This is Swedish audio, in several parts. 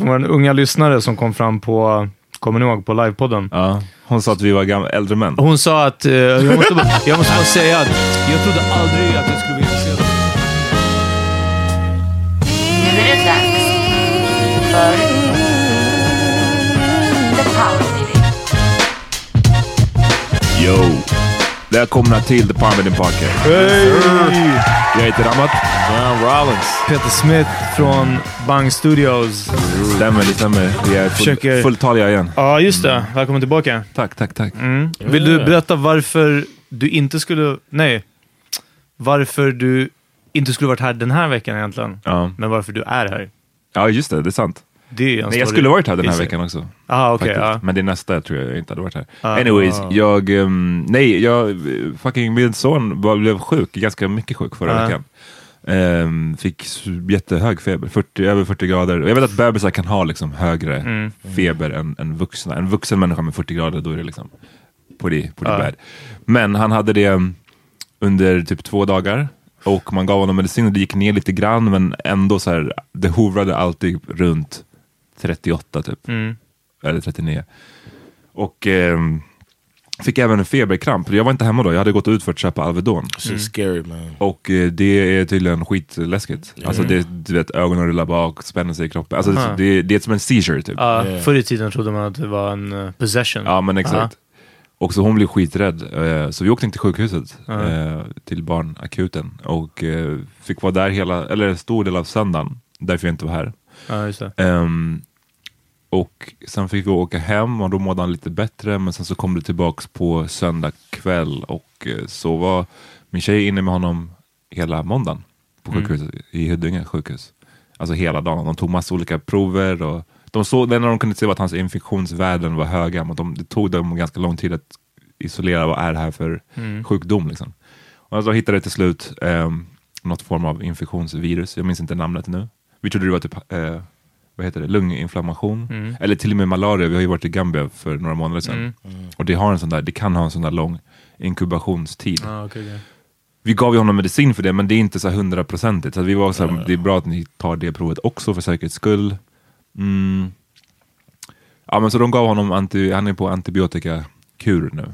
från vår unga lyssnare som kom fram på, kommer ni ihåg, på livepodden. Ja, hon sa att vi var gamla, äldre män. Hon sa att, eh, jag, måste bara, jag måste bara säga att jag trodde aldrig att jag skulle bli intresserad Nu är det dags för The Power Meeting. Yo! Välkomna till The Palm Podcast. Jag heter Ramat. John Rollins. Peter Smith från Bang Studios. Stämmer, det stämmer. Vi är full, Försöker- fulltaliga igen. Ja, just det. Välkommen tillbaka. Tack, tack, tack. Vill du berätta varför du inte skulle... Nej. Varför du inte skulle varit här den här veckan egentligen. Ja. Men varför du är här. ja, just det. Det är sant. Det Nej, jag skulle varit här den här veckan också. Ah, faktiskt. ja. Men det är nästa tror jag jag inte hade varit här. Ah. Anyways, jag... Um, nej, jag... Fucking min son blev sjuk, ganska mycket sjuk förra Ah. veckan. Ehm, fick jättehög feber, 40, över 40 grader. Jag vet att bebisar kan ha liksom högre Mm. feber än, än vuxna. En vuxen människa med 40 grader, då är det liksom på det Ja. bad. Men han hade det um, under typ två dagar. Och man gav honom medicin och det gick ner lite grann men ändå så här, det hovrade alltid runt 38 typ. Mm. Eller 39. Och ehm, fick även en feberkramp. Jag var inte hemma då, jag hade gått ut för att köpa Alvedon. Shit's scary, man. Och eh, det är tydligen skitläskigt. Alltså det, du vet, ögonen rullar bak, spänner sig i kroppen. Alltså Aha. det, det är som en seizure typ. Ja, Yeah. Förr i tiden trodde man att det var en uh, possession. Ja men exakt. Och så hon blev skiträdd. Eh, så vi åkte in till sjukhuset, eh, till barnakuten. Och eh, fick vara där hela, eller en stor del av söndagen. Därför jag inte var här. Ja, just det. Ehm, och sen fick vi åka hem och då mådde han lite bättre. Men sen så kom det tillbaks på söndag kväll och eh, så var min tjej inne med honom hela måndagen på sjukhuset i Huddinge sjukhus. Alltså hela dagen. De tog massa olika prover och de såg, det enda de kunde se var att hans infektionsvärden var höga. Men de, det tog dem ganska lång tid att isolera vad är det här för sjukdom. Liksom. Och så hittade det till slut um, något form av infektionsvirus. Jag minns inte namnet nu. Vi trodde det var typ eh, vad heter det, lunginflammation. Eller till och med malaria. Vi har ju varit i Gambia för några månader sedan. Och det, har en sån där, det kan ha en sån där lång inkubationstid. Ja, okej, okej. Vi gav ju honom medicin för det, men det är inte så hundraprocentigt. Så vi var så här, det är bra att ni tar det provet också för säkerhets skull. Mm. Ja, men så de gav honom, anti, han är på antibiotikakur nu.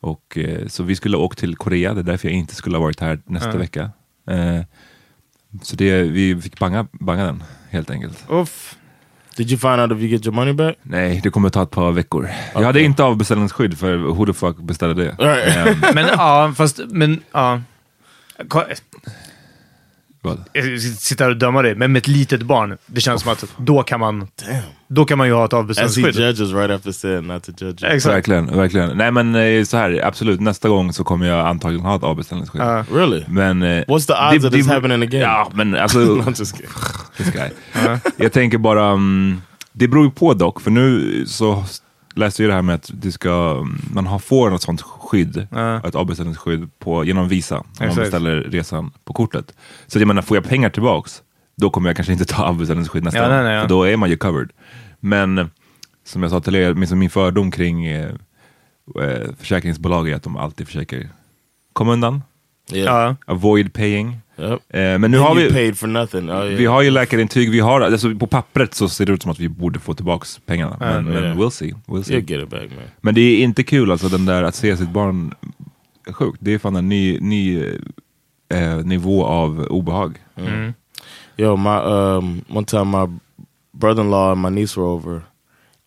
Och, eh, så vi skulle åka till Korea, det är därför jag inte skulle ha varit här nästa vecka. Eh, så det, vi fick banga, banga den, helt enkelt. Uff. Did you find out if you get your money back? Nej, det kommer ta ett par veckor. Jag hade inte avbeställningsskydd, för who the fuck beställde det? Right. Eh, Men ja, fast, men ja. Vad? Jag sitter här och dömer dig, men med ett litet barn, det känns som att då kan man, Damn. då kan man ju ha ett As he avbeställningsskydd. judges right after saying not to judge. Exakt. Verkligen, verkligen. Nej men eh, så här, absolut, nästa gång så kommer jag antagligen ha ett avbeställningsskydd. Ja. Really? Men... eh, What's the odds of this happening again? Ja, men alltså... I'm just kidding. this guy. Jag tänker bara, mm, det beror ju på dock, för nu så läste jag det här med att du ska, man har, får något sånt skydd, Ja. ett avbeställningsskydd på, genom Visa, om man Exakt. beställer resan på kortet. Så jag menar, får jag pengar tillbaks, då kommer jag kanske inte ta avbeställningsskydd nästa Ja, gång, nej, nej, ja. för då är man ju covered. Men som jag sa till er, min, min fördom kring eh, eh, försäkringsbolag är att de alltid försöker komma undan, Yeah. Avoid paying. Yep. Eh, men nu And har vi... paid for nothing. Oh, yeah. Vi har ju läkarintyg, vi har, alltså på pappret så ser det ut som att vi borde få tillbaks pengarna. Men, ja. men we'll see. We'll see. Get it back, man. Men det är inte kul alltså den där att se sitt barn sjukt. Det är fan en ny, ny eh, nivå av obehag. Yo, my um, one time my brother-in-law and my niece were over,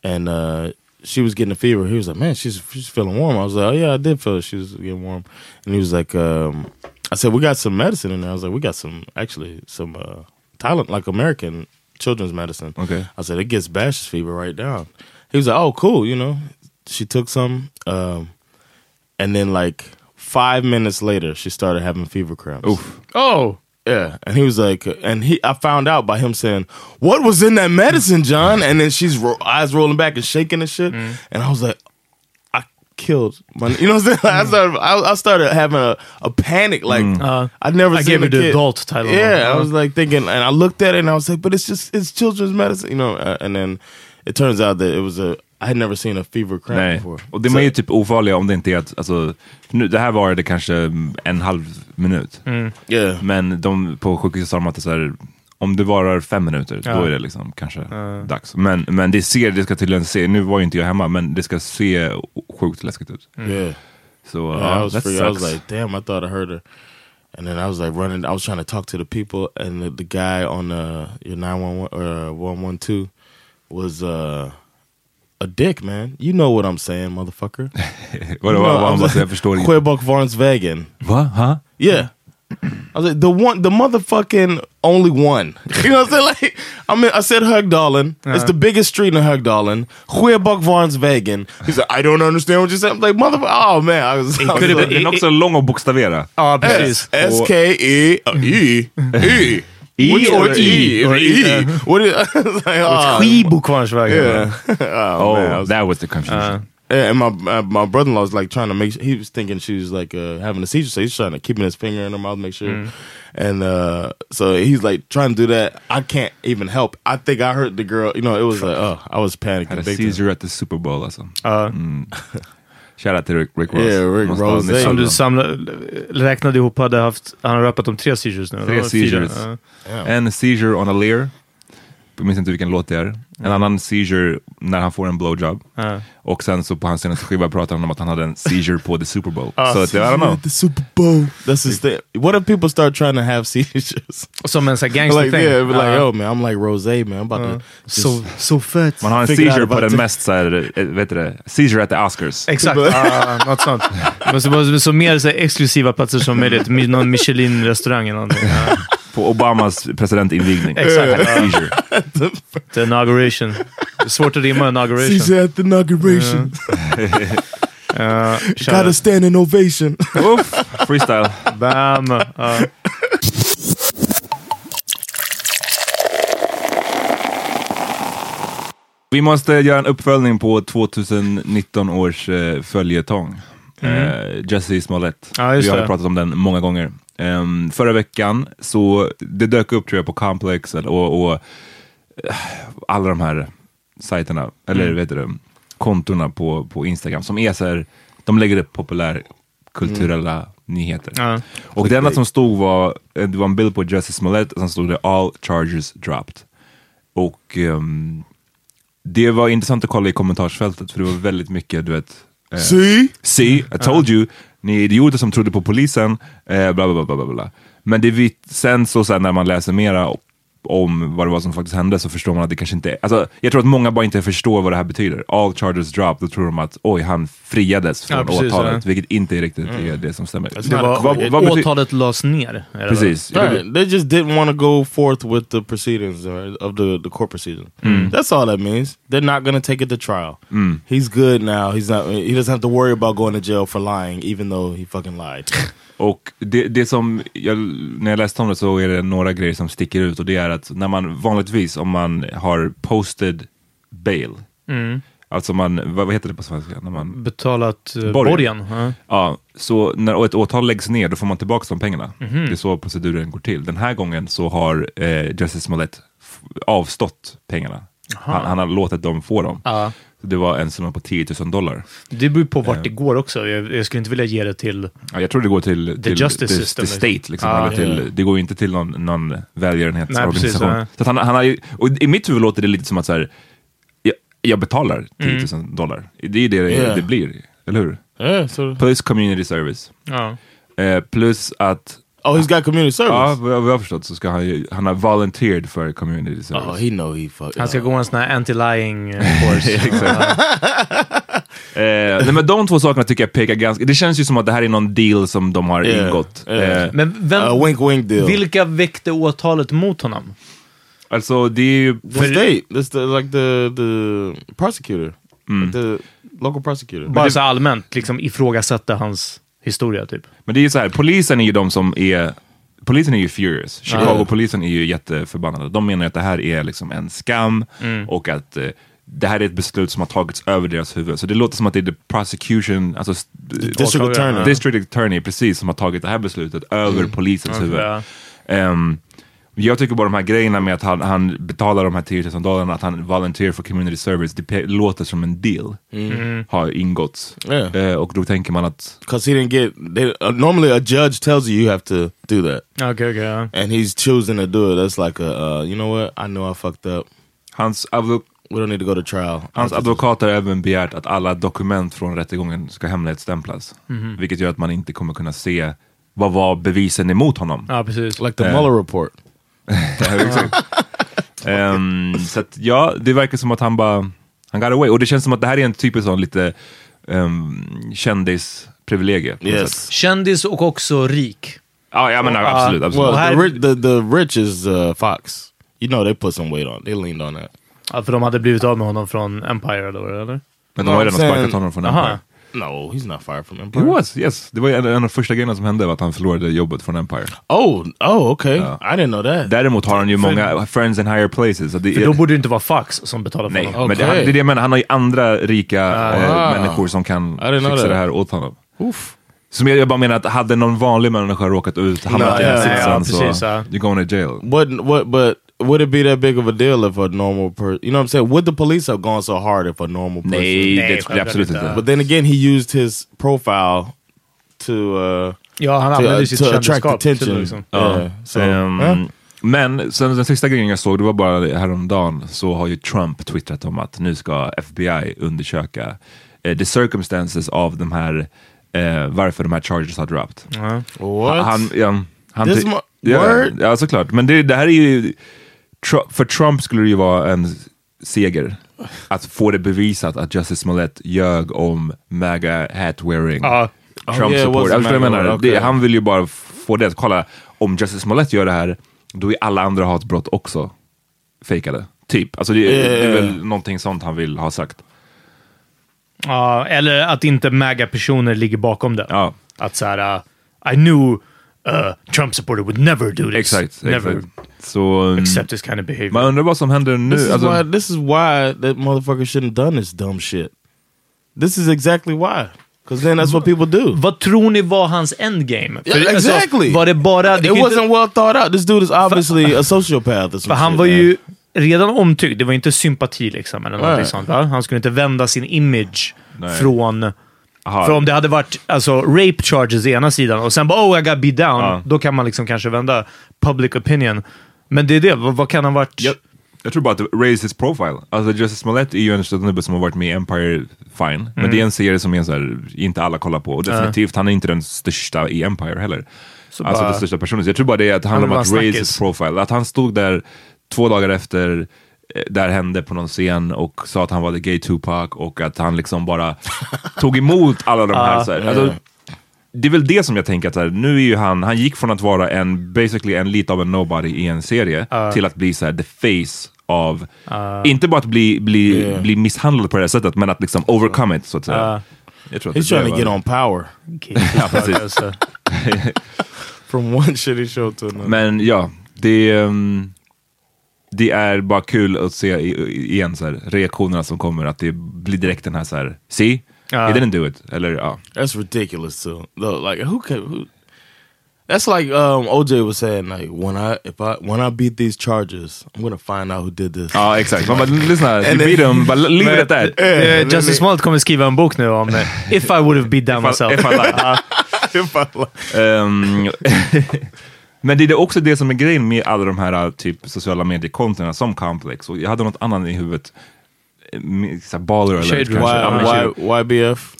and uh, she was getting a fever. He was like, "Man, she's she's feeling warm." I was like, "Oh yeah, I did feel she was getting warm." And he was like, um, "I said we got some medicine in there." I was like, "We got some actually some uh, Thailand like American children's medicine." Okay. I said it gets Bash's fever right down. He was like, "Oh, cool," you know. She took some, um, and then like five minutes later, she started having fever cramps. Oof. Oh! Yeah, and he was like, and he, I found out by him saying, "What was in that medicine, John?" And then she's ro- eyes rolling back and shaking and shit, and I was like, I killed my, you know what I'm saying? I started, I, I started having a, a panic, like Uh, I'd never I seen gave a her the adult Tylenol. Yeah, I was like thinking, and I looked at it and I was like, but it's just it's children's medicine, you know. Uh, and then it turns out that it was a I had never seen a fever cramp Nej. before. Och de So- är ju typ ofarliga om det inte är att, alltså, nu, det här varade kanske en halv minut. yeah, Men de på sjukhuset sa de att det är så här, om det varar fem minuter, Ja. då är det liksom kanske dags. Men, men det ser, det ska tydligen se, nu var ju inte jag hemma, men det ska se sjukt läskigt ut. Yeah. Så Yeah, ja, I was that freaked. I was sucks. like, damn, I thought I heard her. And then I was like running. I was trying to talk to the people, and the, the guy on uh, your nine one one or one one two was uh, a dick, man. You know what I'm saying, motherfucker. Vadå, You vad han bara, like, jag förstår inte. Quebec Varnsvägen. Va? Ha? Yeah. I was like the one, the motherfucking only one. You know what I'm saying? Like, I mean, I said Högdalen. It's the biggest street in Högdalen. Quebec Varnsvägen. He's like, I don't understand what you said. I'm like, motherfucker. Oh man, I was. I was could have like, been- Den är också lång att bokstavera. Ja, precis. S K E uh, E E. E Which or or E? E or E? What is? I was like, oh, Skibokvarnsvägen. yeah. oh, Oh, man, I oh, was- that was the confusion. Yeah, and my my, my brother in law was like trying to make. He was thinking she was like uh, having a seizure, so he's trying to keeping his finger in her mouth, make sure. And uh, so he's like trying to do that. I can't even help. I think I hurt the girl. You know, it was like, oh, I was Had a big time. seizure at the Super Bowl alltså. Ja. Shoutout till Rick, Rick Ross. Yeah, Rick Ross. nyss Som av du samlade, räknade ihop hade haft, han har rappat om tre seizures nu. Tre seizures. Ja. Yeah. En seizure on a lear. Jag minns inte vilken låt det är. En annan seizure när han får en blowjob. Ja. Och sen så på hans senaste skiva pratar han om att han hade en seizure på the Super Bowl. så att, I don't know. The Super Bowl. That's his thing. What if people start trying to have seizures? Som en sån gangster like, thing. yeah, be like, Ja. oh man, I'm like Rose, man. I'm about to. just- Så, så fett. Man har en seizure på den mest såhär, eh, vet du det, seizure at the Oscars. Exakt, ja, något sånt. Men så, så, mer så exklusiva platser som möjligt. Någon Michelin-restaurang eller någonting. På Obamas presidentinvigning. Exakt. The inauguration. Det är svårt att rimma inauguration. Seizure at the inauguration. Ja, Got kör. a standing ovation. Uff, freestyle. Bam! Ja. Vi måste göra en uppföljning på 2019 års eh, följetong. Eh, Jesse Smollett. Just Vi har det. pratat om den många gånger. Ehm, förra veckan, så det dök upp tror jag på Complex och, och eh, alla de här sajterna, eller Mm. vet du kontona på, på Instagram som är så här, de lägger upp populärkulturella nyheter. Ja. Och det enda som stod var, eh, det var en bild på Jesse Smollett och sen stod det all charges dropped. Och ehm, det var intressant att kolla i kommentarsfältet för det var väldigt mycket, du vet, eh, See? See, I told you, ni är idioter som trodde på polisen, eh, bla, bla, bla, bla, bla. Men det vi, sen så sen när man läser mera om vad det var som faktiskt hände så förstår man att det kanske inte är, alltså jag tror att många bara inte förstår vad det här betyder. All charges dropped, då tror de att oj, han friades från Ja, precis, åtalet, ja. vilket inte riktigt är det som stämmer. Det var, Vad- vad betyder- åtalet lades ner. Precis. Right. They just didn't want to go forth with the proceedings or, of the, the court proceeding. That's all that means. They're not going to take it to trial. He's good now. He's not. He doesn't have to worry about going to jail for lying, even though he fucking lied. Och det, det som, jag, när jag läste om det så är det några grejer som sticker ut och det är att när man vanligtvis om man har posted bail, alltså man, vad, vad heter det på svenska? När man, Betalat uh, Borgen. borgen. Ja. så när ett åtal läggs ner då får man tillbaka de pengarna. Det är så proceduren går till. Den här gången så har eh, Justice Smollett avstått pengarna. Han, han har låtit dem få dem. Ja. Det var en summa på 10 000 dollar. Det beror på vart det går också. Jag, jag skulle inte vilja ge det till... Ja, jag tror det går till, till justice the, system, the liksom. state, liksom, Ah, eller till, ja. det går ju inte till någon, någon Nej, välgörenhetsorganisation. precis, ja. så han, han har ju, och I mitt huvud låter det lite som att så här, jag, jag betalar 10 000 Mm. dollar. Det är det Yeah. det blir, eller hur? yeah. So. Plus community service. Ja. Eh, plus att, Oh, he's got community service. ja, vad jag, har förstått så ska han ju, han har volunteered för community service. oh, he know he fuck. Han ska uh, gå en sån här anti-lying eh, course. Eh, nej, men de två sakerna tycker jag pekar ganska, det känns ju som att det här är någon deal som de har Yeah. ingått. Yeah. Eh, Men vem, a wink, wink deal. vilka väckte åtalet mot honom? alltså det är ju, the state. That's the like the the prosecutor, Mm. Like the local prosecutor. Bara det- så allmänt liksom ifrågasätta hans historia typ. Men det är ju så här, polisen är ju de som är Polisen är ju furious. Chicago-polisen är ju jätteförbannade. De menar att det här är liksom en skam och att eh, det här är ett beslut som har tagits över deras huvud. Så det låter som att det är the prosecution, alltså s- District attorney. district attorney precis som har tagit det här beslutet över polisens huvud. Ja. Jag tycker bara de här grejerna med att han, han betalar de här 10 000 dollarna, att han volunteer for community service, det låter som en deal. Har ingåtts. Yeah. Eh, och då tänker man att, Because he didn't get. They, uh, normally, a judge tells you you have to do that, okej. ja. and he's choosing to do it. That's like a, uh, you know what? I know I fucked up. hans, We don't need to go to trial. hans advokat har även begärt att alla dokument från rättegången ska hemlighetsstämplas. Vilket gör att man inte kommer kunna se vad var bevisen emot honom. ja, precis. like the Yeah. Mueller report. Ehm, så att, ja, det verkar som att han bara, han got away. Och det känns som att det här är en typisk sån lite um, kändisprivilegie. Yes. Kändis och också rik. Ja, jag menar Ja. absolut. absolut. Well, the, rich, the the rich is uh, Fox. You know they put some weight on. They leaned on that. Ja, för de hade blivit av med honom från Empire då, eller? Men de har ju redan sparkat honom från Aha. Empire. No, he's not fired from He Empire. was, yes. Det var en, en av de första grejerna som hände var att han förlorade jobbet från Empire. Oh, oh, okay. I didn't know that. Däremot har han ju många friends in higher places. Så det, För då borde det inte vara Fox som betalar för nej, honom. men det, Okej. han, det är det jag menar. Han har ju andra rika Ah. människor som kan fixa that. det här åt honom. Oof. Som jag, jag bara menar att hade någon vanlig människa råkat ut, hamnat i den ja, ja, sitsen precis, så ja. you're going to jail. What? What? But would it be that big of a deal if a normal person? You know what I'm saying? Would the police have gone so hard if a normal person? Nej, Nej, det absolut inte. But then again, he used his profile to uh, Ja, han to, använde uh, sitt to attract till attention. liksom. Yeah. So, Ehm, huh? Men sen den sista grejen jag såg, det var bara häromdagen, så har ju Trump twittrat om att nu ska FBI undersöka eh, the circumstances av de här, eh, varför de här charges har dropped. Ja. what? Han, ja, han ja, ja, såklart. Men det, det här är ju, För Trump skulle det ju vara en seger. Att få det bevisat att Justice Smollett ljög om MAGA hat wearing. Ja. Trump yeah, support. Alltså, jag menar, okay. det, han vill ju bara få det att kolla, om Justice Smollett gör det här, då är alla andra hatbrott också fejkade. Typ. Alltså det, det är väl någonting sånt han vill ha sagt. Ja, eller att inte MAGA-personer ligger bakom det. Ja, Att så här, uh, I knew uh, Trump supporter would never do this. exakt. Never exakt. Så, mm, accept this kind of behavior. man undrar vad som händer nu. This is Alltså, why. This is why that motherfucker shouldn't done this dumb shit. This is exactly why. Because then that's what people do. Vad tror ni var hans endgame? För, Yeah, alltså, exactly. var det bara... Det It ju inte- wasn't well thought out. This dude is obviously a sociopath or För some han shit, var man. ju redan omtyckt. Det var inte sympati liksom, eller någonting Nej. sånt. Va? Han skulle inte vända sin image Nej. från... aha. För om det hade varit alltså, rape charges i ena sidan och sen bara oh I got beat down, Ja. då kan man liksom kanske vända public opinion. Men det är det, vad, vad kan han ha varit? Jag, jag tror bara att det raise his profile. Alltså Justice Smollett är ju en snubbe som har varit med i Empire, fine. Men det är en serie som är så här, inte alla kollar på. Och definitivt, han är inte den största i Empire heller. alltså bara- den största personen. Så jag tror bara det att det Han handlar om att raise his profile. Att han stod där två dagar efter eh, där hände på någon scen och sa att han var the gay Tupac och att han liksom bara tog emot alla de här. så här. Alltså, det är väl det som jag tänker att så här, nu är ju han, han gick från att vara en, basically en lite av en nobody i en serie till att bli så här, the face av, inte bara att bli, bli, Yeah. bli misshandlad på det här sättet, men att liksom overcome it så att säga. Ja. jag tror att He's det trying to get on power Ja, precis. Alltså, from one shitty show to another. Men ja, det, ehm, det är bara kul att se igen så här, reaktionerna som kommer, att det blir direkt den här så här, see? Ja. He didn't do it. Eller ja. That's ridiculous too. Though, like who can who? That's like um, OJ was saying, like when I if I when I beat these charges, I'm gonna find out who did this. Ja, exakt. Man bara, lyssna, then- beat him, but leave it at that. eh, Justice Smollett kommer skriva en bok nu om eh, If I would have beat down If I- myself. if I lied. If I like- Ehm, men det är också det som är grejen med alla de här typ sociala mediekontona som Complex. Och jag hade något annat i huvudet. Så här Baller Shade alert Room. kanske. Shade- Y, y, YBF.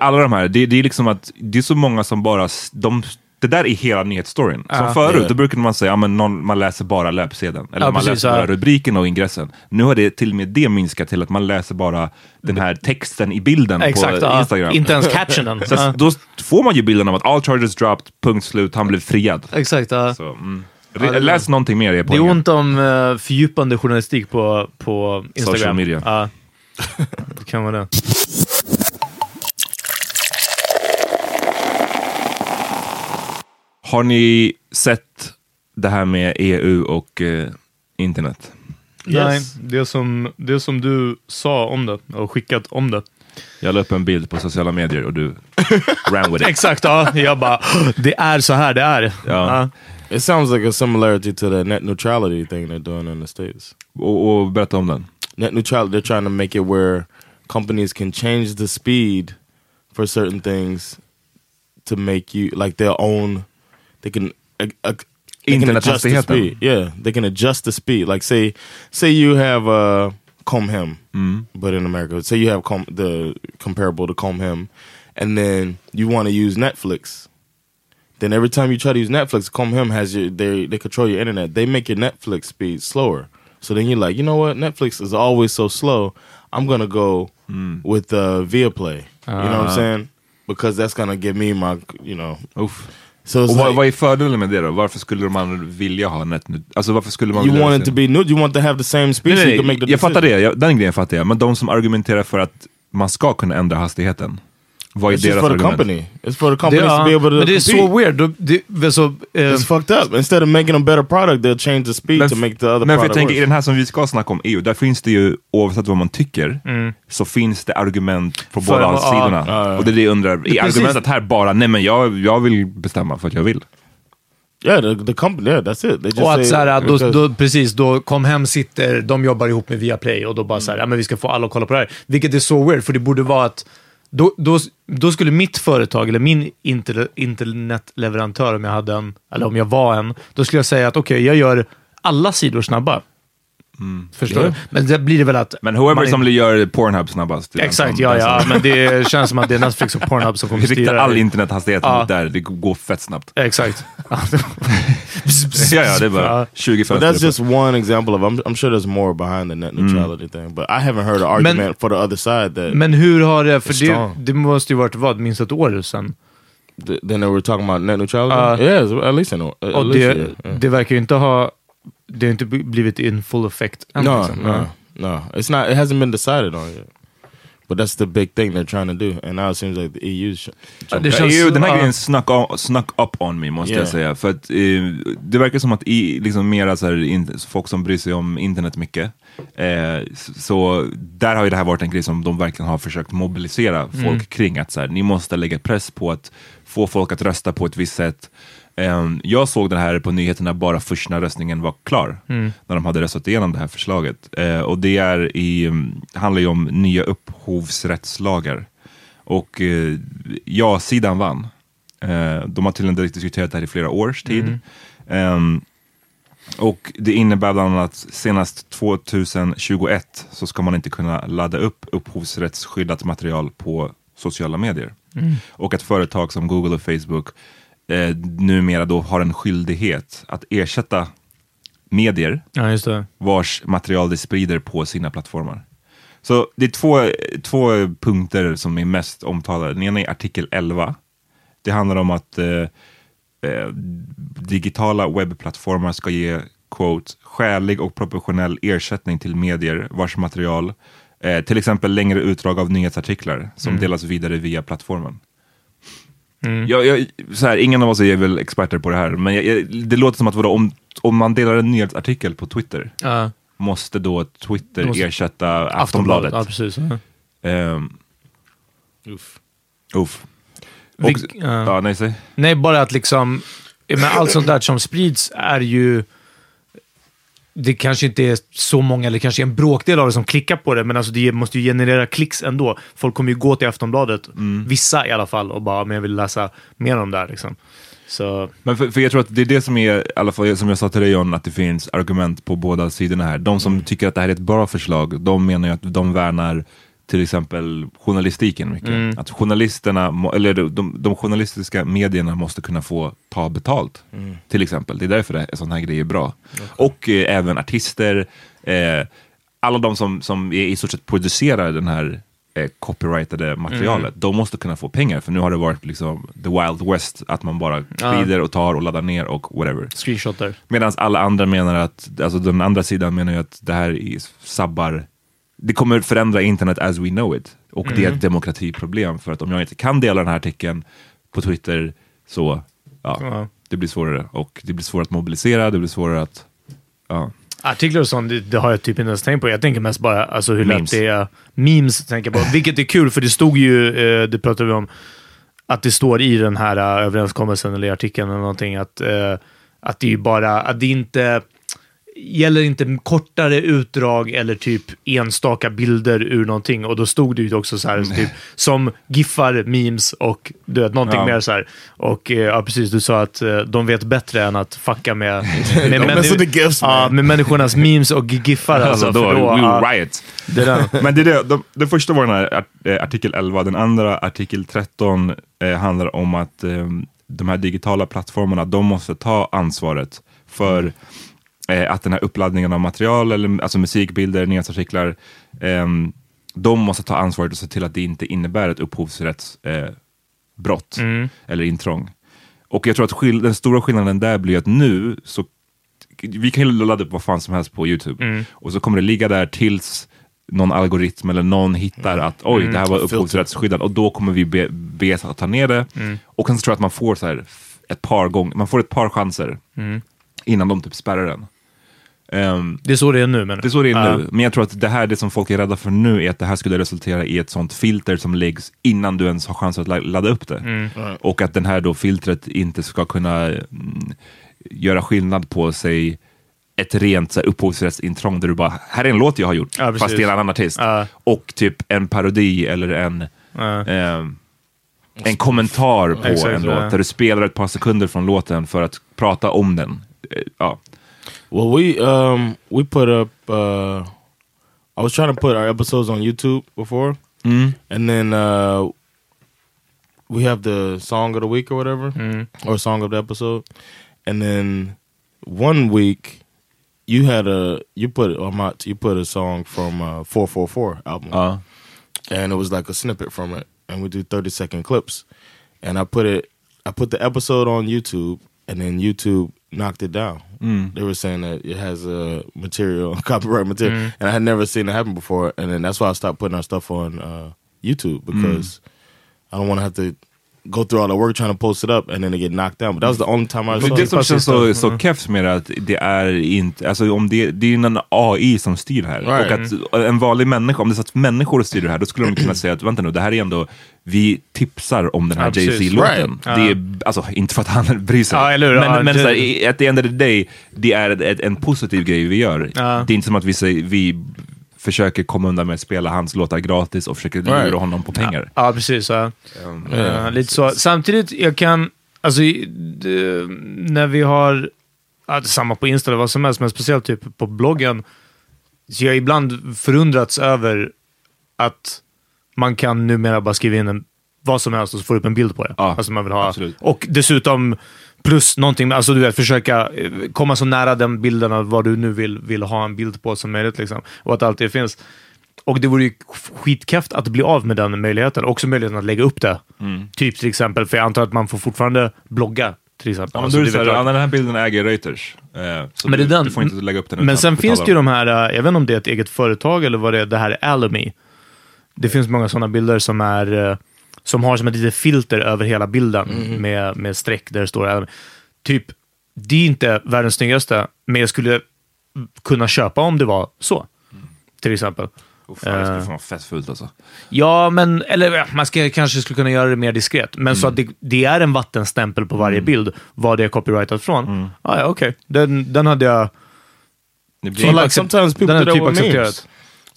Alla de här, det, det är liksom att det är så många som bara, de, det där är hela nyhetsstoryn. Som Ja. förut, Ja. då brukade man säga, ja, men någon, man läser bara löpsedeln. Eller Ja, man precis, läser bara rubriken och ingressen. Nu har det till och med det minskat till att man läser bara den här texten i bilden Exakt, på. Instagram. Inte ens captionen. Så att då får man ju bilden av att all charges dropped, punkt slut, han blev friad. Exakt. Så, mm. Re- Läs någonting mer, är Det är ont om uh, fördjupande journalistik på, på Instagram. Social media. Ja. det kan vara det. Har ni sett det här med EU och eh, internet? Nej, det som, det som du sa om det och skickat om det. Jag la upp en bild på sociala medier och du ran with it. Exakt, ja. Jag bara, det är så här det är. Ja. It sounds like a similarity to the net neutrality thing they're doing in the states. Och, och berätta om den. Net neutrality, they're trying to make it where companies can change the speed for certain things to make you like their own. They can. Uh, uh, they can adjust the speed. Yeah, they can adjust the speed. Like say, say you have uh, Comhem, but in America, say you have Com- the comparable to Comhem, and then you want to use Netflix. Then every time you try to use Netflix, Comhem has your they they control your internet. They make your Netflix speed slower. So then you're like, you know what? Netflix is always so slow. I'm gonna go with uh, Viaplay. You know what I'm saying? Because that's gonna give me my, you know. Uff. So Och vad, like, vad är fördelen med det då? Varför skulle man vilja ha net... Alltså varför skulle man you want it to be new. You want to have the same speed Nej, so you nej, can make the jag fattar decision. det, jag, den grejen fattar jag. Men de som argumenterar för att man ska kunna ändra hastigheten. Vad är It's just deras for the argument? company. It's for the Det, companies to be able to men det är compete. så weird. Då- Det, det, så, eh, It's fucked up. Instead of making a better product, they'll change the speed to make the other men för jag product tänker, i worse. den här som vi ska snacka om EU, där finns det ju, oavsett vad man tycker, så finns det argument på För- båda ja, sidorna. Och det är det jag undrar, är precis. argumentet här bara, nej men jag, jag vill bestämma för att jag vill? Yeah, the, the company. Yeah, that's it. They just och att say, så här, då, because- då, precis, då kom hem sitter, de jobbar ihop med Viaplay och då bara så här, ja men vi ska få alla att kolla på det här. Vilket är så weird, för det borde vara att då, då, då skulle mitt företag, eller min inter, internetleverantör, om jag hade en, eller om jag var en, då skulle jag säga att okej, jag gör alla sidor snabba. Förstår Ja. du? Men det blir det väl att... Men whoever man- som gör Pornhub snabbast. Exakt, ja, ja. Men det känns som att det är Netflix och Pornhub som kommer Vi riktar styra all det. internethastighet Ja. mot där, det går fett snabbt. Exakt. ja, ja, det är bara Ja. 20 But fönster. that's just one example of. I'm, I'm sure there's more behind the net neutrality thing, but I haven't heard an argument for the other side that Men hur har det... För det, det måste ju varit, vad, minst ett år sedan? th- then they were talking about net neutrality. Uh, yeah, at least an, at Och least det. Yeah. det verkar ju inte ha... Det har inte blivit in full effect än. No, liksom. no, no. It's not. It hasn't been decided on yet. But that's the big thing they're trying to do, and now it seems like the. Ja, det känns- EU, den här ja. grejen snuck, on, snuck up on me måste Yeah. jag säga. För att, eh, det verkar som att i, liksom mera så här, in, folk som bryr sig om internet mycket. Eh, så där har ju det här varit en grej som de verkligen har försökt mobilisera folk Mm. kring. Att så här, ni måste lägga press på att få folk att rösta på ett visst sätt. Eh, jag såg det här på nyheterna bara först när röstningen var klar. Mm. När de hade röstat igenom det här förslaget. Eh, och det är i, mm, handlar ju om nya upphovsrättslagar. Och eh, ja-sidan vann. Eh, de har tydligen diskuterat det här i flera års tid. Ehm, och det innebär bland annat att senast 2021 så ska man inte kunna ladda upp upphovsrättsskyddat material på sociala medier. Och att företag som Google och Facebook eh, numera då har en skyldighet att ersätta medier Ja, vars material de sprider på sina plattformar. Så det är två, två punkter som är mest omtalade. Den ena är artikel 11. Det handlar om att eh, eh, digitala webbplattformar ska ge quote, skälig och proportionell ersättning till medier vars material, eh, till exempel längre utdrag av nyhetsartiklar, som delas vidare via plattformen. Jag, jag, så här, ingen av oss är väl experter på det här, men jag, det låter som att vadå, om, om man delar en nyhetsartikel på Twitter, Ja, måste då Twitter måste- ersätta Aftonbladet? Ja, precis. Ja. Ehm, Oof. uff. Och, Vilk- ja. ja, nej, säg. Nej, bara att liksom... Men allt sånt där som sprids är ju... Det kanske inte är så många, eller kanske en bråkdel av det som klickar på det, men alltså det måste ju generera klicks ändå. Folk kommer ju gå till Aftonbladet, vissa i alla fall, och bara, men jag vill läsa mer om det här. Liksom. Så, Men för, för jag tror att det är det som är, i alla fall som jag sa till dig John, att det finns argument på båda sidorna här. De som tycker att det här är ett bra förslag, de menar ju att de värnar till exempel journalistiken mycket. Att journalisterna, eller de, de, journalistiska medierna måste kunna få ta betalt. Till exempel. Det är därför det, sån här grej är bra. Och eh, även artister, eh, alla de som, som i stort sett producerar den här eh, copyrightade materialet, de måste kunna få pengar. För nu har det varit liksom the wild west, att man bara sprider och tar och laddar ner och whatever. screenshotar. Medan alla andra menar att, alltså den andra sidan menar ju att det här är sabbar, det kommer förändra internet as we know it. Och det är ett demokratiproblem, för att om jag inte kan dela den här artikeln på Twitter så, ja, Ja. det blir svårare. Och det blir svårare att mobilisera, det blir svårare att, ja. Artiklar och sånt, det, det har jag typ inte ens tänkt på. Jag tänker mest bara alltså, hur Memes. lätt det är. Memes tänker jag på. Vilket är kul, för det stod ju, eh, det pratade vi om, att det står i den här eh, överenskommelsen eller i artikeln eller någonting att, eh, att det är ju bara, att det inte gäller inte kortare utdrag eller typ enstaka bilder ur någonting. Och då stod det ju också så här, typ, som giffar, memes och du vet, någonting Ja. mer så här. Och eh, ja, precis, du sa att eh, de vet bättre än att fucka med, med, the gifs, ja, med människornas memes och giffar. Alltså, Alltså, då, då, ja, riot. det där. Men det är det, de, det första var den här eh, artikel 11, den andra artikel 13 eh, handlar om att eh, de här digitala plattformarna, de måste ta ansvaret för eh, att den här uppladdningen av material, eller, alltså musikbilder, nyhetsartiklar, eh, de måste ta ansvaret och se till att det inte innebär ett upphovsrättsbrott eh, brott eller intrång. Och jag tror att skill- den stora skillnaden där blir att nu så vi kan ju ladda upp vad fan som helst på YouTube. Och så kommer det ligga där tills någon algoritm eller någon hittar att oj, det här var upphovsrättsskyddat. Och då kommer vi be, be att ta ner det. Och sen så tror jag att man får så här ett par gånger, man får ett par chanser innan de typ spärrar den. Ehm, Det är så det är nu menar det är så det är Ja. nu. Men jag tror att det här, det som folk är rädda för nu, är att det här skulle resultera i ett sånt filter som läggs innan du ens har chans att la- ladda upp det. Mm. Och att den här då filtret inte ska kunna mm, göra skillnad på sig ett rent så här, upphovsrättsintrång där du bara, här är en låt jag har gjort, Ja, fast det är en annan artist. Ja. Och typ en parodi eller en, Ja. ehm, en kommentar på Exakt, en låt, där du spelar ett par sekunder från låten för att prata om den. Eh, Ja. Well, we um we put up. uh I was trying to put our episodes on YouTube before, and then uh we have the song of the week or whatever, or song of the episode, and then one week you had a you put or Mott, you put a song from uh four four four album, Ja. and it was like a snippet from it, and we do thirty second clips, and I put it I put the episode on YouTube, and then YouTube knocked it down. They were saying that it has uh, material, copyright material, and I had never seen it happen before. And then that's why I stopped putting our stuff on uh, YouTube because I don't want to have to go through all the work trying to post it up and then it get knocked down. But that was the only time I saw det som känns så, så kefft med det att det är inte, alltså om det, det är en AI som styr det här. Right. Och att en vanlig människa, om det satt människor och styr det här, då skulle de kunna säga att vänta nu, det här är ändå, vi tipsar om den här Ja. Jay-Z-låten. Right. Det är, alltså inte för att han bryr sig. Ja, eller hur? Men, Ja, men det- så här, i- at the end of the day, det är ett, ett, en positiv grej vi gör. Ja. Det är inte som att vi, säger, vi försöker komma undan med att spela hans låtar gratis och försöker lura Right. honom på pengar. Ja, precis. Ja. Eh, lite så. Samtidigt, jag kan... Alltså, det, när vi har... Ja, samma på Insta eller vad som helst, men speciellt typ på bloggen. Så jag har ibland förundrats över att man kan numera bara skriva in en, vad som helst och så får du upp en bild på det. Ja, alltså man vill ha. absolut. Och dessutom plus någonting, alltså du vet, försöka eh, komma så nära den bilden av vad du nu vill, vill ha en bild på som möjligt. Liksom. Och att allt det finns. Och det vore ju skitkräft att bli av med den möjligheten. Också möjligheten att lägga upp det. Typ till exempel, för jag antar att man får fortfarande blogga. Till exempel. Ja, men Alltså, vet jag. ja, den här bilden äger Reuters. Eh, så Men du, den- du får inte lägga upp den Men sen finns det ju de här, eh, jag vet inte om det är ett eget företag eller vad det är, det här är Alamy. Det finns många sådana bilder som är som har som ett litet filter över hela bilden med, med streck där det står. Typ, det är inte världens snyggaste, men jag skulle kunna köpa om det var så. Till exempel. Oh, fan, det skulle Eh. fan vara fett fult alltså. Ja, men eller man ska, kanske skulle kunna göra det mer diskret. Men så att det, det är en vattenstämpel på varje bild, vad det är copyrightat från. Ah, ja, okej. Den, den hade jag... Det blir So like sometimes people den typ accepterat. memes.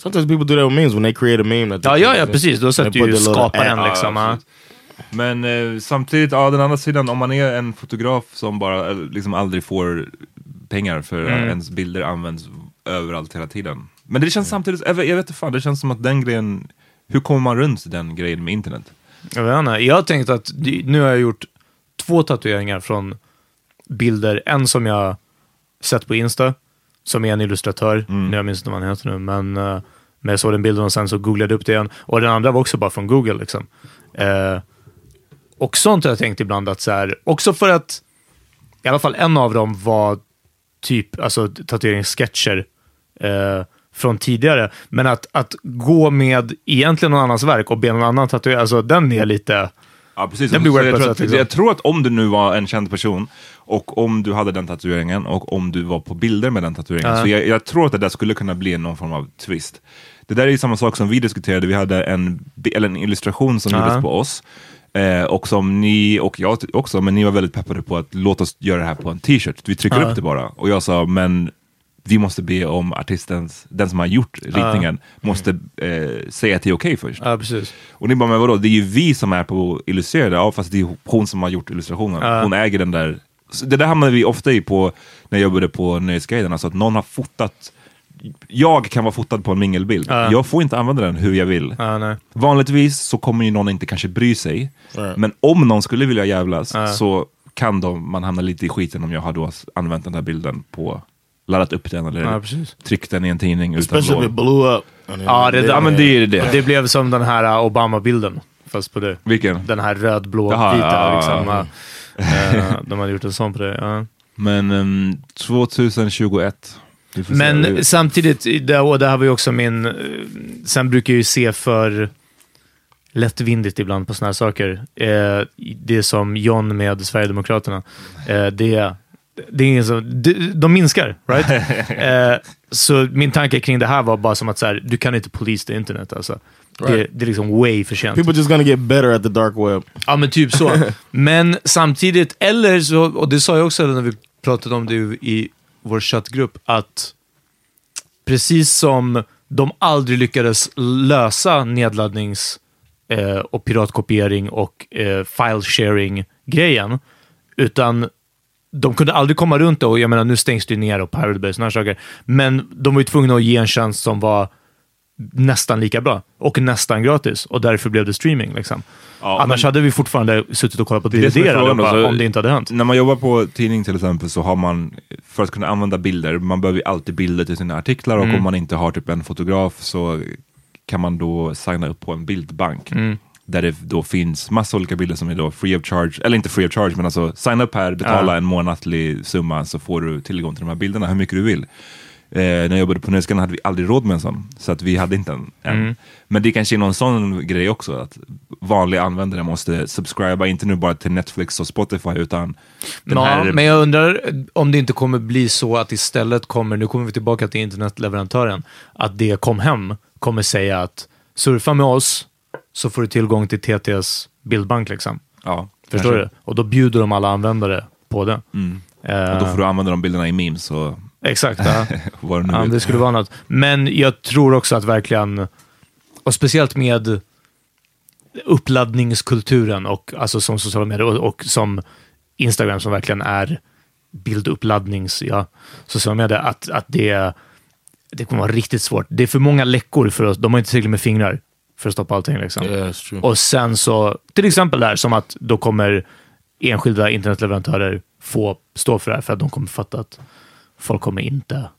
Sometimes people do that with memes when they create a meme. That Ja, ja, ja precis. Då sätter ju skaparen liksom. Ja. Men eh, samtidigt, ja, den andra sidan, om man är en fotograf som bara eh, liksom aldrig får pengar för att ens bilder används överallt hela tiden. Men det känns samtidigt, jag vet, jag vet inte fan, det känns som att den grejen, hur kommer man runt den grejen med internet? Jag vet inte. Jag har tänkt att nu har jag gjort två tatueringar från bilder. En som jag sett på Insta, som är en illustratör. Nu jag minns inte vad han heter nu, men, eh, men jag såg den bilden och sen så googlade jag upp det igen. Och den andra var också bara från Google. Liksom. Eh, och sånt har jag tänkt ibland att så här, också för att i alla fall en av dem var typ alltså tatueringssketcher eh, från tidigare. Men att, att gå med egentligen någon annans verk och be någon annan tatuera, alltså den är lite... Ja, precis. Den blir jag, tror att, liksom. jag tror att om du nu var en känd person och om du hade den tatueringen och om du var på bilder med den tatueringen, Ja. så jag, jag tror att det där skulle kunna bli någon form av twist. Det där är ju samma sak som vi diskuterade, vi hade en, eller en illustration som Ja. gjordes på oss, Eh, och som ni, och jag också, men ni var väldigt peppade på att låt oss göra det här på en t-shirt. Vi trycker upp det bara. Och jag sa, men vi måste be om artistens, den som har gjort ritningen, måste eh, säga att det är okej först. Ja, precis. Och ni bara, men vadå, det är ju vi som är på illustrerade, ja fast det är hon som har gjort illustrationen. Ja. Hon äger den där. Så det där hamnade vi ofta i på när jag jobbade på Nöjesguiden, alltså att någon har fotat jag kan vara fotad på en mingelbild. Ja. Jag får inte använda den hur jag vill. Ja. Vanligtvis så kommer ju någon inte kanske bry sig. Right. Men om någon skulle vilja jävlas så kan de, man hamna lite i skiten om jag har då använt den här bilden på, laddat upp den eller Ja, tryckt den i en tidning utan lov. Ja, det, Ja men det är det. det blev som den här uh, Obama-bilden, fast på det. Vilken? Den här röd-blå, Jaha, vita. ja, liksom, ja. uh, de hade gjort en sån på det. ja. Men um, 2021. vi får se. Men samtidigt, det, och det här var ju också min... Sen brukar jag ju se för lättvindigt ibland på såna här saker. Eh, det som John med Sverigedemokraterna. Eh, det, det är ingen som, de, de minskar, right? eh, så min tanke kring det här var bara som att så här, du kan inte police the internet. Alltså. Det, Right. det är liksom way för sent. People just gonna get better at the dark web. Ja, men typ så. Men samtidigt, eller så, och det sa jag också när vi pratade om det i vår chattgrupp, att precis som de aldrig lyckades lösa nedladdnings eh, och piratkopiering och eh, file sharing-grejen, utan de kunde aldrig komma runt det och jag menar nu stängs det ju ner och Pirate Bay och här saker. Men de var ju tvungna att ge en tjänst som var nästan lika bra och nästan gratis och därför blev det streaming. Liksom. Ja, Annars men- hade vi fortfarande suttit och kollat på DVD frågan då, allihopa så- om det inte hade hänt. När man jobbar på tidning till exempel så har man, för att kunna använda bilder, man behöver ju alltid bilder till sina artiklar och Mm. om man inte har typ en fotograf så kan man då signa upp på en bildbank. Mm. Där det då finns massa olika bilder som är då free of charge, eller inte free of charge men alltså signa upp här, betala Ja. en månatlig summa så får du tillgång till de här bilderna hur mycket du vill. Eh, när jag jobbade på Nöjesguiden hade vi aldrig råd med en sån, så att vi hade inte en. Mm. Men det kanske är någon sån grej också, att vanliga användare måste subscriba, inte nu bara till Netflix och Spotify, utan den Ja, här... men jag undrar om det inte kommer bli så att istället kommer, nu kommer vi tillbaka till internetleverantören, att det kom hem kommer säga att surfa med oss så får du tillgång till TTs bildbank. Liksom. ja, Förstår kanske. du? Och då bjuder de alla användare på det. Mm. Eh, Och då får du använda de bilderna i memes och Exakt. Ja. vad nu Ja, det skulle vara något. Men jag tror också att verkligen, och speciellt med uppladdningskulturen och alltså som sociala medier och, och som Instagram som verkligen är bilduppladdnings, ja, sociala medier, att, att det, det kommer vara riktigt svårt. Det är för många läckor för oss. De har inte tillräckligt med fingrar för att stoppa allting. Liksom. Yeah. Och sen så, till exempel där, som att då kommer enskilda internetleverantörer få stå för det här, för att de kommer fatta att folk kommer inte,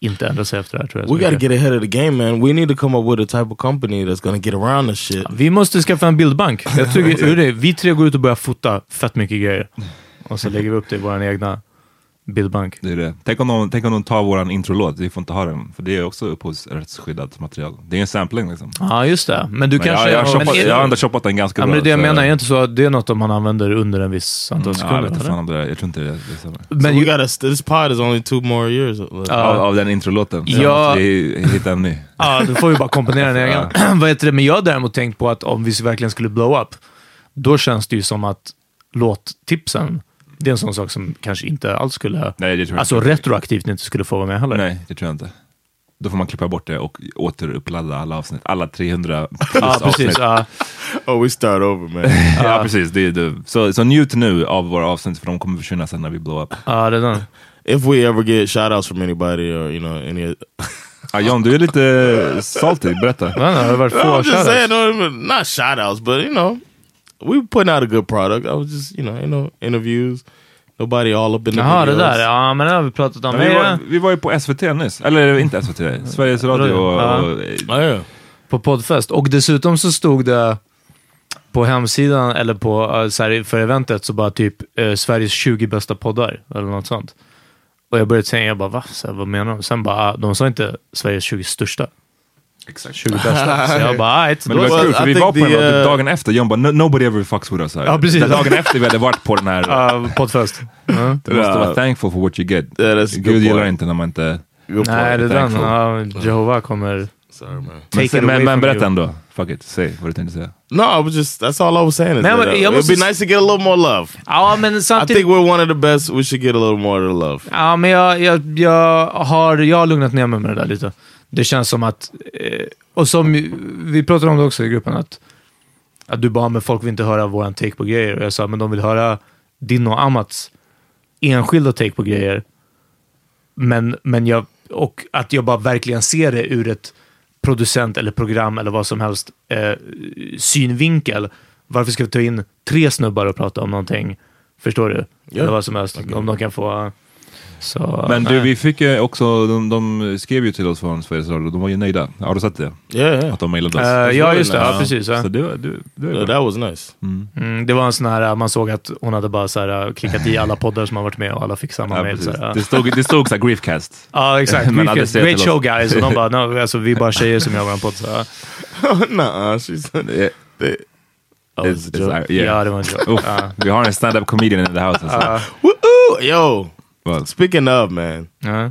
inte ändra sig efter det här. Tror jag, We gotta get ahead of the game, man. We need to come up with a type of company that's gonna get around this shit. Vi måste skaffa en bildbank. Jag tycker, det? Vi tre går ut och börjar fota fett mycket grejer. Och så lägger vi upp det i vår egna bildbank. Det är det. Tänk om de, tänk om de tar våran introlåt, vi får inte ha den, för det är också upphovsrättsskyddat material. Det är en sampling liksom. Ja, just det. Men du Men kanske... jag, jag, har men shoppat, jag har ändå shoppat den ganska ja, bra. men det jag menar. Är inte så att det är något man använder under en viss antal Ja, jag sekunder? vet inte eller? fan om det. Jag tror inte det, det. So Men we ju, gotta. This pod is only two more years. Ja. Av, av den introlåten. Ja. vi hitta en ny. ja, då får vi bara komponera en egen. Vad heter det? Men jag har däremot tänkt på att om vi verkligen skulle blow up, då känns det ju som att låttipsen, det är en sån sak som kanske inte alls skulle... Nej, det tror jag Alltså inte. retroaktivt inte skulle få vara med heller. Nej, det tror jag inte. Då får man klippa bort det och återupladda alla avsnitt. Alla 300 plus Ja, precis. avsnitt. Oh, we start over, man. Ja, precis. Det är det. Så, så njut nu av våra avsnitt för de kommer försvinna sen när vi blow up. Ja, redan. if we ever get shout outs from anybody or you know any, Ja, John, du är lite salty. Berätta. Men, det har varit få shoutouts. not shout outs, but you know, we putting out a good product. I was just, you know, you know, interviews. Nobody all up in the Jaha, det videos. där. Ja, men det har vi pratat om. Men vi, var, vi var ju på SVT nyss. Eller inte SVT, Sveriges Radio. Och, Ja. och, Oh, yeah. På poddfest. Och dessutom så stod det på hemsidan, eller på, eh, så här, för eventet, så bara typ eh, Sveriges 20 bästa poddar, eller något sånt. Och jag började tänka, jag bara, va? Så här, vad menar de? Sen bara, ah, de sa inte Sveriges 20 största, Exakt. 20 bästa. så jag bara, ah, ett, Men det var kul, för I vi var på den uh, typ dagen efter, John bara, "No- nobody ever fucks with us. Här. Ja, precis. Dagen efter vi hade varit på den här, uh, poddfest. Ja. du måste Ja. vara thankful for what you get. Yeah, Gud gillar point. inte när man inte... Nej, det är den. Ja, Jehova kommer Sorry, man. Take it Men, men, berätta ändå. Fuck it, säg vad du tänkte säga. No, I was just, that's all I was saying. But uh, it'd måste be nice to get a little more love. Ja, men I samtidigt... think we're one of the best. We should get a little more of the love. Ja, men jag, jag, jag, har, jag har lugnat ner mig med det där lite. Det känns som att, eh, och som vi pratade om det också i gruppen, att, att du bara, men folk vill inte höra våran take på grejer. Och jag sa, men de vill höra din och Amats enskilda take på grejer. Men, men jag, och att jag bara verkligen ser det ur ett producent eller program eller vad som helst eh, synvinkel. Varför ska vi ta in tre snubbar och prata om någonting? Förstår du? Ja. Eller vad som helst. Om de kan få... Så, Men du, vi fick ju också, de, de skrev ju till oss från Sveriges Radio, de var ju nöjda. Har du sett det? Yeah, yeah. Att de mejlade oss. Eh, That's ja, just det. Ja, precis. Ja. Så det, var- det, det var Yeah, that was nice. Mm, det var en sån här, man såg att hon hade bara så här, klickat i alla poddar som har varit med och alla fick samma Ja. Så här, ja. Det stod, det stod såhär griefcast. Ja, exakt. Men Great, show guys. Och de bara, no, alltså, vi är bara tjejer som gör vår podd. Så, ja. Nuh-uh. She said Det- they, oh, it's- it's yeah. ja, det var en joke. Vi har en stand-up comedian in the house. Alltså. Woo! Yo, Vad? speaking of, man, Ja.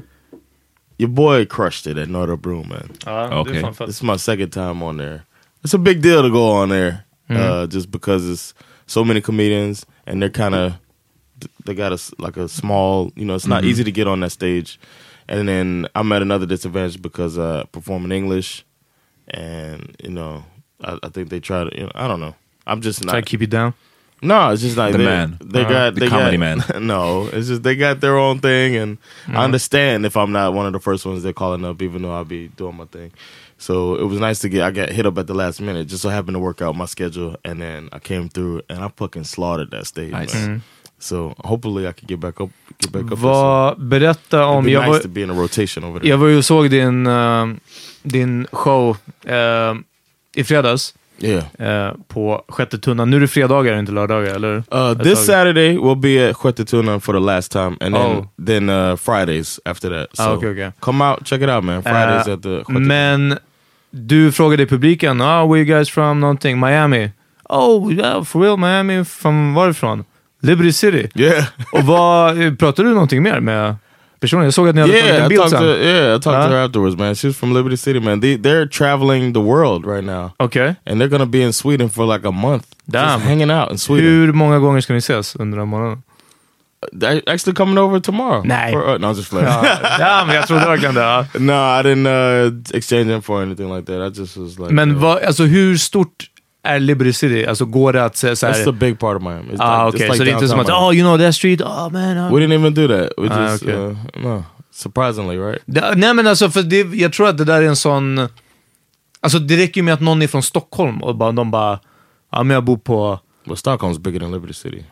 your boy crushed it at Northern Brew, man. Ja, det Okej. är fan fett. This is my second time on there. It's a big deal to go on there, uh, just because it's so many comedians and they're kind of they got a s- like a small, you know, it's not easy to get on that stage. And then I'm at another disadvantage because uh, I perform in English, and you know, I, I think they try to, you know, I don't know. I'm just Try not. to keep it down. No, it's just like The they, man. They Uh, got the they comedy got, man. no, it's just they got their own thing, and I understand if I'm not one of the first ones they're calling up, even though I'll be doing my thing. So it was nice to get. I got hit up at the last minute, just so happened to work out my schedule, and then I came through and I fucking slaughtered that stage. Nice. man. So hopefully I can get back up. Get back up. Vad, berätta It'd om... be Jag nice var, to be in a rotation over there. jag var ju och såg din, eh, din show eh, i fredags Yeah. eh, på Sjätte Tunnan. Nu är det fredagar, inte lördagar, eller? Uh, this. Saturday we'll be at Huetetuna for the last time, and then Oh. then uh, Fridays after that. So Ah, okay, okay. come out, check it out, man. Fridays Eh, at the Huetetuna. Men du frågade publiken, ah, where you guys from? Någonting, Miami. Oh, yeah, for real, Miami. Från varifrån? Liberty City. Yeah. Och vad, pratade du någonting mer med personen? Jag såg att ni hade yeah, en I bild talked to sen. yeah, I talked Huh? to her afterwards, man. She's from Liberty City, man. They they're traveling the world right now, Okej. and they're gonna be in Sweden for like a month, Damn. just hanging out in Sweden. Hur många gånger ska ni ses under den månaden? They're actually coming over tomorrow. Nah. For, uh, no, I'm just playing. ja, men jag trodde verkligen det. no, I didn't uh, exchange info or anything like that. I just was like, Men uh, vad, alltså, hur stort är Liberty City? Alltså går det att säga så it's här... a big part of Miami. It's Ah, like, it's like så det är inte som att, oh you know that street, oh man. oh." We didn't even do that. We Ah, just okay. uh, no. Surprisingly, right? Det, nej men alltså, för det, jag tror att det där är en sån... Alltså det räcker ju med att någon är från Stockholm och bara, de bara, ja men jag bor på... Well, Stockholm's bigger than Liberty City.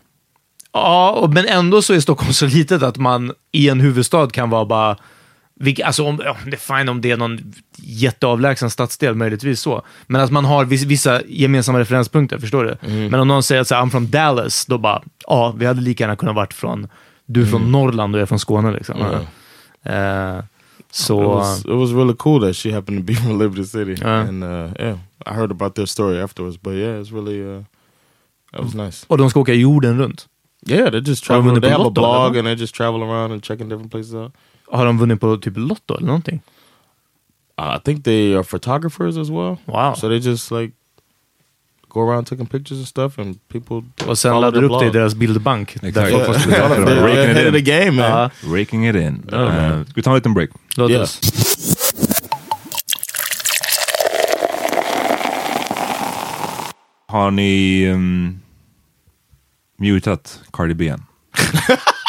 Ja, men ändå så är Stockholm så litet att man i en huvudstad kan vara bara... Vilk, alltså om, ja, det är fine om det är någon jätteavlägsen stadsdel, möjligtvis så. Men att man har viss, vissa gemensamma referenspunkter, förstår du? Men om någon säger att I'm from Dallas, då bara, ja, vi hade lika gärna kunnat varit från... Du är från Norrland och jag är från Skåne liksom. Eh, så... It was, it was really cool that she happened to be from Liberty City, Uh. and uh, yeah, I heard about their story afterwards. But yeah, it's really uh, that was nice. Och de ska åka jorden runt. Yeah, they just travel. They have a blog and they just travel around and checking different places out. Har de vunnit på typ Lotto eller någonting? Uh, I think they are photographers as well. Wow. So they just like go around taking pictures and stuff, and people Och sen follow laddar their upp det i blog. deras bildbank. Exakt. Där folk Ja. måste Ja. betala för They're. Raking it in. the game, man. Ja, Raking it in. Ja, man. Uh, ska vi ta en liten break? låt Yeah. oss. Har ni um, mutat Cardi B än?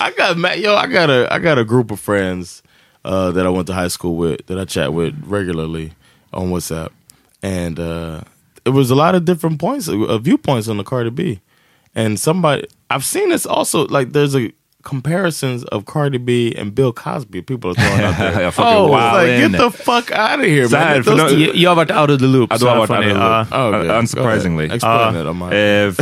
I got ma- yo, I got a I got a group of friends uh, that I went to high school with that I chat with regularly on WhatsApp, and uh, it was a lot of different points, uh, viewpoints on the Cardi B, and somebody I've seen this also like there's a comparisons of Cardi B and Bill Cosby. People are throwing out there. Oh, wow like, get the fuck out of here, här, man. Those two- Jag har varit out of the loop. Ja, du så har varit out of the loop. Oh, okay. Uh, Go ahead. unsurprisingly. Explain Uh, it.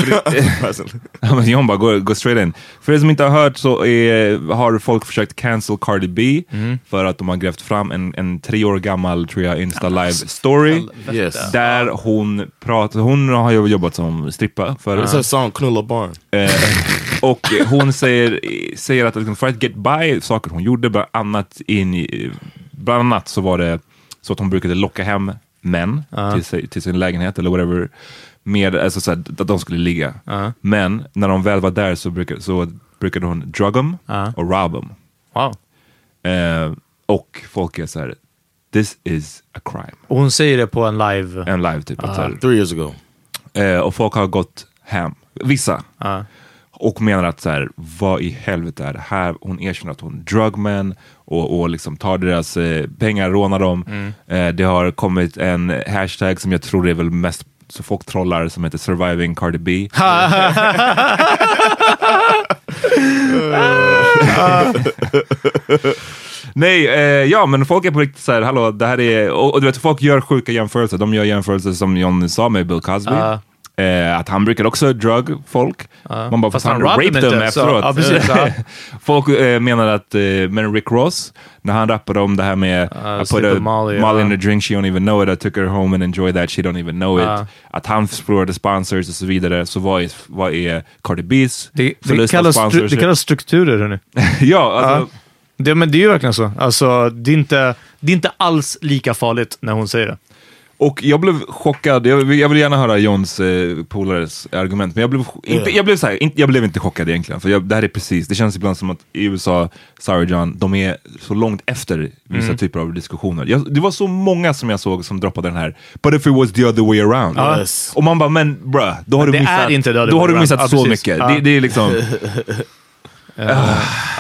Eh, men John bara, gå, gå straight in. För er som inte har hört så är, har folk försökt cancel Cardi B för att de har grävt fram en, en tre år gammal, tror jag, Insta live story. yes. Där hon pratar, hon har jobbat som strippa förut. It's a song, Knulla Barn. Och hon säger, säger att liksom, för att get by saker hon gjorde, bland annat, in i, bland annat så var det Så att hon brukade locka hem män till, sig, till sin lägenhet eller whatever. Med, alltså så att de skulle ligga. Men när de väl var där så, brukade, så brukade hon drug them och rob them. Wow. Eh, och folk är så här, this is a crime. Och hon säger det på en live. En live typ. Three years ago. Eh, och folk har gått hem, vissa. Och menar att så här, vad i helvete är det här? Hon erkänner att hon är drugman och, och liksom tar deras eh, pengar, rånar dem. Eh, det har kommit en hashtag som jag tror är väl mest så folk trollar som heter surviving Cardi B. Nej, eh, ja men folk är på riktigt såhär, hallå det här är, och, och du vet folk gör sjuka jämförelser. De gör jämförelser som John sa med Bill Cosby. Eh, att han brukar också drug folk. Man bara, fast han, robbed raped dem inte, så- efteråt. ja, ja. folk eh, menar att, eh, men Rick Ross, när han rappade om det här med I put a Molly, Molly ja. in the drink, she don't even know it, I took her home and enjoyed that, she don't even know it. Ja. Att han förlorade sponsors och så vidare. Så vad är, vad är Cardi B's Det, det, förlust av kallas, stru, det kallas strukturer, hörni. ja, alltså, Det, men det är ju verkligen så. Alltså, det, är inte, det är inte alls lika farligt när hon säger det. Och jag blev chockad, jag, vill- jag vill gärna höra Johns eh, polares argument, men jag blev, inte, jag, blev så här, inte, jag blev inte chockad egentligen, för jag, det här är precis, det känns ibland som att i USA, sorry John, de är så långt efter vissa Mm. typer av diskussioner. Jag, det var så många som jag såg som droppade den här, but if it was the other way around. Yes. Och man bara, men bruh, då har Men du missat, då har du missat around. så precis. mycket. Ja. Det, det är liksom,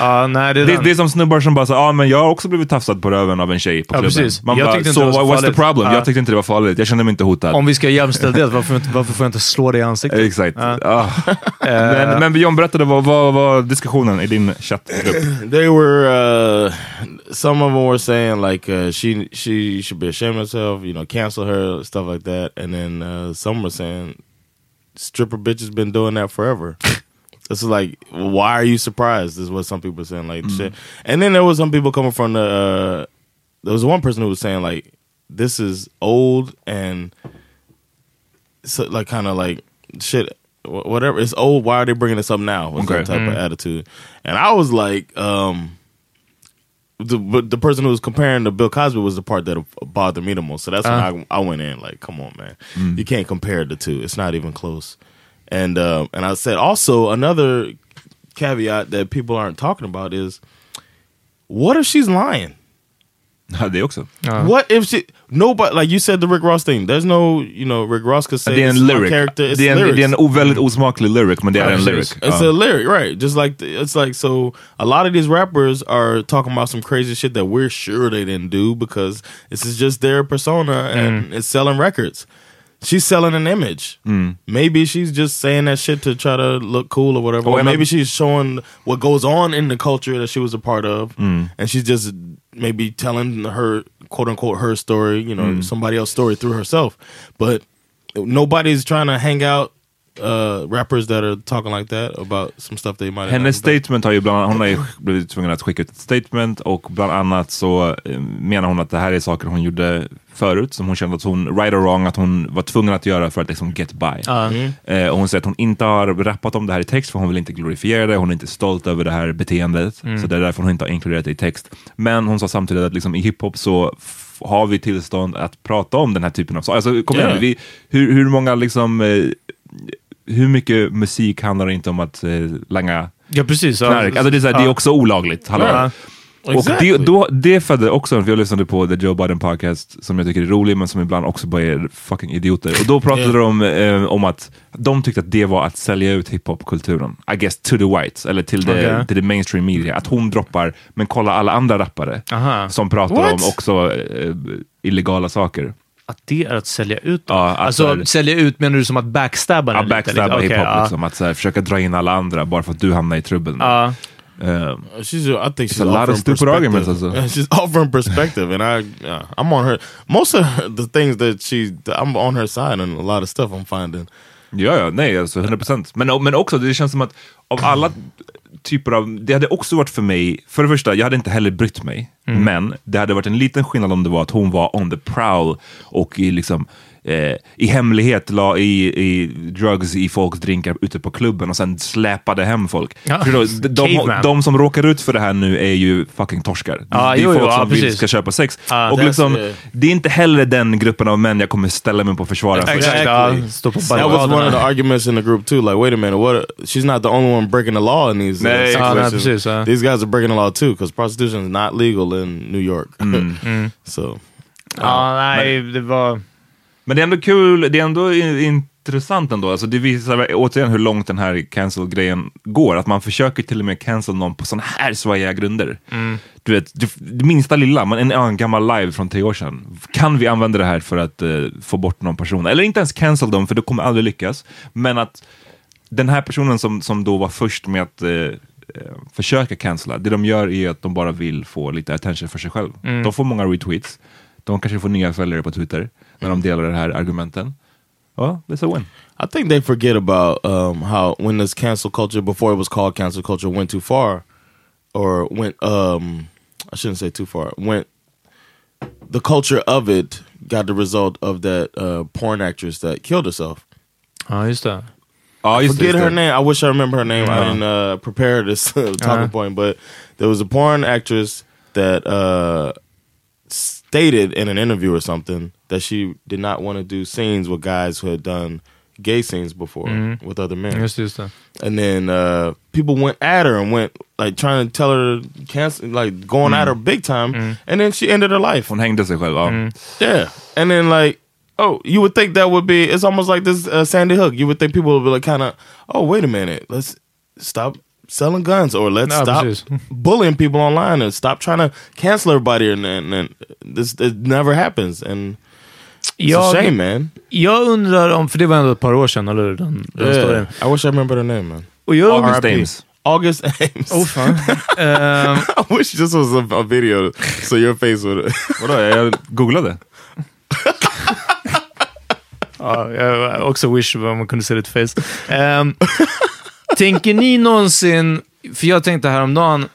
Ja, nej, det är det, det är som snubbar som bara säger, ja ah, men jag har också blivit tafsad på röven av en tjej på Ja, klubben. precis. Man Jag bara, tyckte inte so det var så what's the farligt." problem? Ja. Jag tyckte inte det var farligt, jag kände mig inte hotad. Om vi ska jämställdhet, varför, får jag inte- varför får jag inte slå dig i ansiktet? Exakt. Ah. men, men John berättade, vad var, var diskussionen i din chattgrupp? They were uh, some of them were saying like uh, she she should be ashamed of herself, you know, cancel her, stuff like that. And then uh, some were saying stripper bitches been doing that forever. It's like, why are you surprised? Is what some people are saying. Like, shit. And then there was some people coming from the. Uh, there was one person who was saying like, this is old and so like kind of like shit. Whatever it's old. Why are they bringing this up now? Was Okay. that type of attitude? And I was like, um, the but the person who was comparing to Bill Cosby was the part that bothered me the most. So that's Uh. when I, I went in like, come on, man, you can't compare the two. It's not even close. And uh, and I said also another caveat that people aren't talking about is, what if she's lying? Ja, det också. What if she nobody like you said the Rick Ross thing? There's no you know Rick Ross could say Det är en lyric. character. It's Det är en, lyrics. det är en o- väldigt osmaklig lyric, men det är en lyric. It's Ja. a uh-huh. lyric, right? Just like the, it's like so. A lot of these rappers are talking about some crazy shit that we're sure they didn't do because this is just their persona and mm. it's selling records. She's selling an image. Hmm. Maybe she's just saying that shit to try to look cool or whatever. Oh, or maybe I'm- she's showing what goes on in the culture that she was a part of, hmm. and she's just maybe telling her quote unquote her story. You know, hmm. somebody else's story through herself. But nobody's trying to hang out uh, rappers that are talking like that about some stuff they might Hennes statement har ju bland annat, hon har ju blivit tvungen att skicka ut ett statement och bland annat så eh, menar hon att det här är saker hon gjorde förut som hon kände att hon, right or wrong, att hon var tvungen att göra för att liksom get by. Eh, och hon säger att hon inte har rappat om det här i text för hon vill inte glorifiera det, hon är inte stolt över det här beteendet. Så det är därför hon inte har inkluderat det i text. Men hon sa samtidigt att liksom, i hiphop så har vi tillstånd att prata om den här typen av saker. Alltså, kom igen, vi, hur, hur många liksom eh, hur mycket musik handlar inte om att eh, langa Ja, precis. Ja. knark? Alltså det, är så här, det är också olagligt. Hallå? Ja. Och Exactly. det, då, det födde också, för jag lyssnade på The Joe Biden podcast som jag tycker är rolig men som ibland också bara är fucking idioter. Och då pratade Yeah. de eh, om att de tyckte att det var att sälja ut hiphop-kulturen. I guess to the whites, eller till the, Okej. till the mainstream media. Att hon droppar, men kolla alla andra rappare Aha. som pratar What? om också eh, illegala saker. Att det är att sälja ut dem? Ja, att alltså, här- sälja ut menar du som att backstabba Ja, lite, backstabba liksom? hiphop, ja. liksom, att så här, försöka dra in alla andra bara för att du hamnar i trubbel. Ja. Eh, She's, I think she's a lot of stupid arguments also. Yeah, She's offering perspective, and I, yeah, I'm on her. Most of her, the things that she, I'm on her side, and a lot of stuff I'm finding. Ja, ja, nej, alltså 100 procent. Men, men också, det känns som att av alla typer av... Det hade också varit för mig, för det första, jag hade inte heller brytt mig. Men det hade varit en liten skillnad om det var att hon var on the prowl och i, liksom, eh, i hemlighet la i, i drugs i folks drinkar ute på klubben och sen släpade hem folk. Ja. För då, de, de, de som råkar ut för det här nu är ju fucking torskar. Ja, det är jo, folk jo, som vill, precis. ska köpa sex. Ja, och liksom, det är inte heller den gruppen av män jag kommer ställa mig på och försvara. Exactly. stå på That was one of the arguments in the group too. Like, wait a minute, what? She's not the only one breaking the law in these uh, Nej, situations. precis. Ja. These guys are breaking the law too because prostitution is not legal in New York. so Ja, nej, det var... Men det är ändå kul, det är ändå intressant ändå. Alltså det visar återigen hur långt den här cancel-grejen går. Att man försöker till och med cancel någon på sådana här svajiga grunder. Du vet, det, minsta lilla, men en, en gammal live från tre år sedan. Kan vi använda det här för att eh, få bort någon person? Eller inte ens cancel dem, för det kommer aldrig lyckas. Men att den här personen som, som då var först med att eh, eh, försöka cancella, det de gör är att de bara vill få lite attention för sig själv. De får många retweets, de kanske får nya följare på Twitter när de delar de här argumenten. Ja, det är så win. I think they forget about um, how when this cancel culture, before it was called cancel culture, went too far, or went um, I shouldn't say too far. Went the culture of it got the result of that uh, porn actress that killed herself. Ja, just det. Ja, just det, Forget her name. I wish I remember her name. I Uh-huh. didn't uh, prepare this uh, talking Uh-huh. point, but there was a porn actress that uh, stated in an interview or something that she did not want to do scenes with guys who had done gay scenes before Mm-hmm. with other men. Just, just. And then uh, people went at her and went like trying to tell her cancel, like going at her big time. And then she ended her life. Hon hängde sig själv. Ja. Yeah. And then like, oh, you would think that would be. It's almost like this uh, Sandy Hook. You would think people would be like, kind of, oh, wait a minute, let's stop selling guns or let's Ja, stop precis. bullying people online and stop trying to cancel everybody. And, and, and this it never happens. And it's a shame, Jag, man. jag undrar om, för det var ändå ett par år sedan, eller hur? Den, den Yeah. storyn. I wish I remember her name, man. Och jag, August. Ames. August Ames. Oh fan. Ehm, I wish this was a, a video so your face would. Vadå, jag googlade. ja, jag också wish man kunde se ditt face. Ehm, tänker ni någonsin, för jag tänkte häromdagen,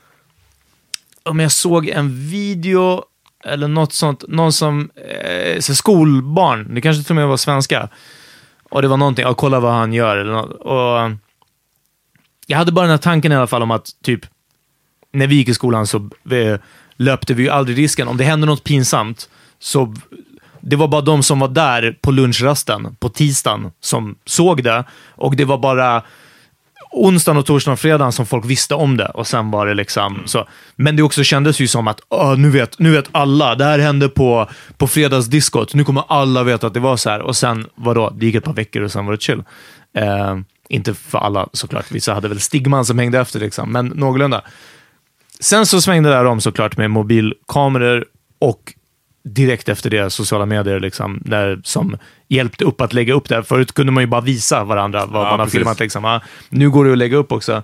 om jag såg en video eller något sånt, någon som, eh, så skolbarn, det kanske till och med var svenska, och det var någonting, ja, kolla vad han gör eller något. Och jag hade bara den här tanken i alla fall om att typ, när vi gick i skolan så vi, löpte vi ju aldrig risken, om det hände något pinsamt, så det var bara de som var där på lunchrasten på tisdagen som såg det. Och det var bara onsdagen och torsdagen och fredagen som folk visste om det. Och sen var det liksom så. Men det också kändes ju som att "Åh, nu, vet, nu vet alla. Det här hände på, på fredagsdiskot. Nu kommer alla veta att det var så här. Och sen, vadå? Det gick ett par veckor och sen var det chill. Eh, inte för alla såklart. Vissa hade väl stigman som hängde efter, liksom, men någorlunda. Sen så svängde det här om såklart med mobilkameror och direkt efter det sociala medier liksom, där, som hjälpte upp att lägga upp det. Förut kunde man ju bara visa varandra vad Ja, man har precis. filmat. Liksom. Ja, nu går det att lägga upp också.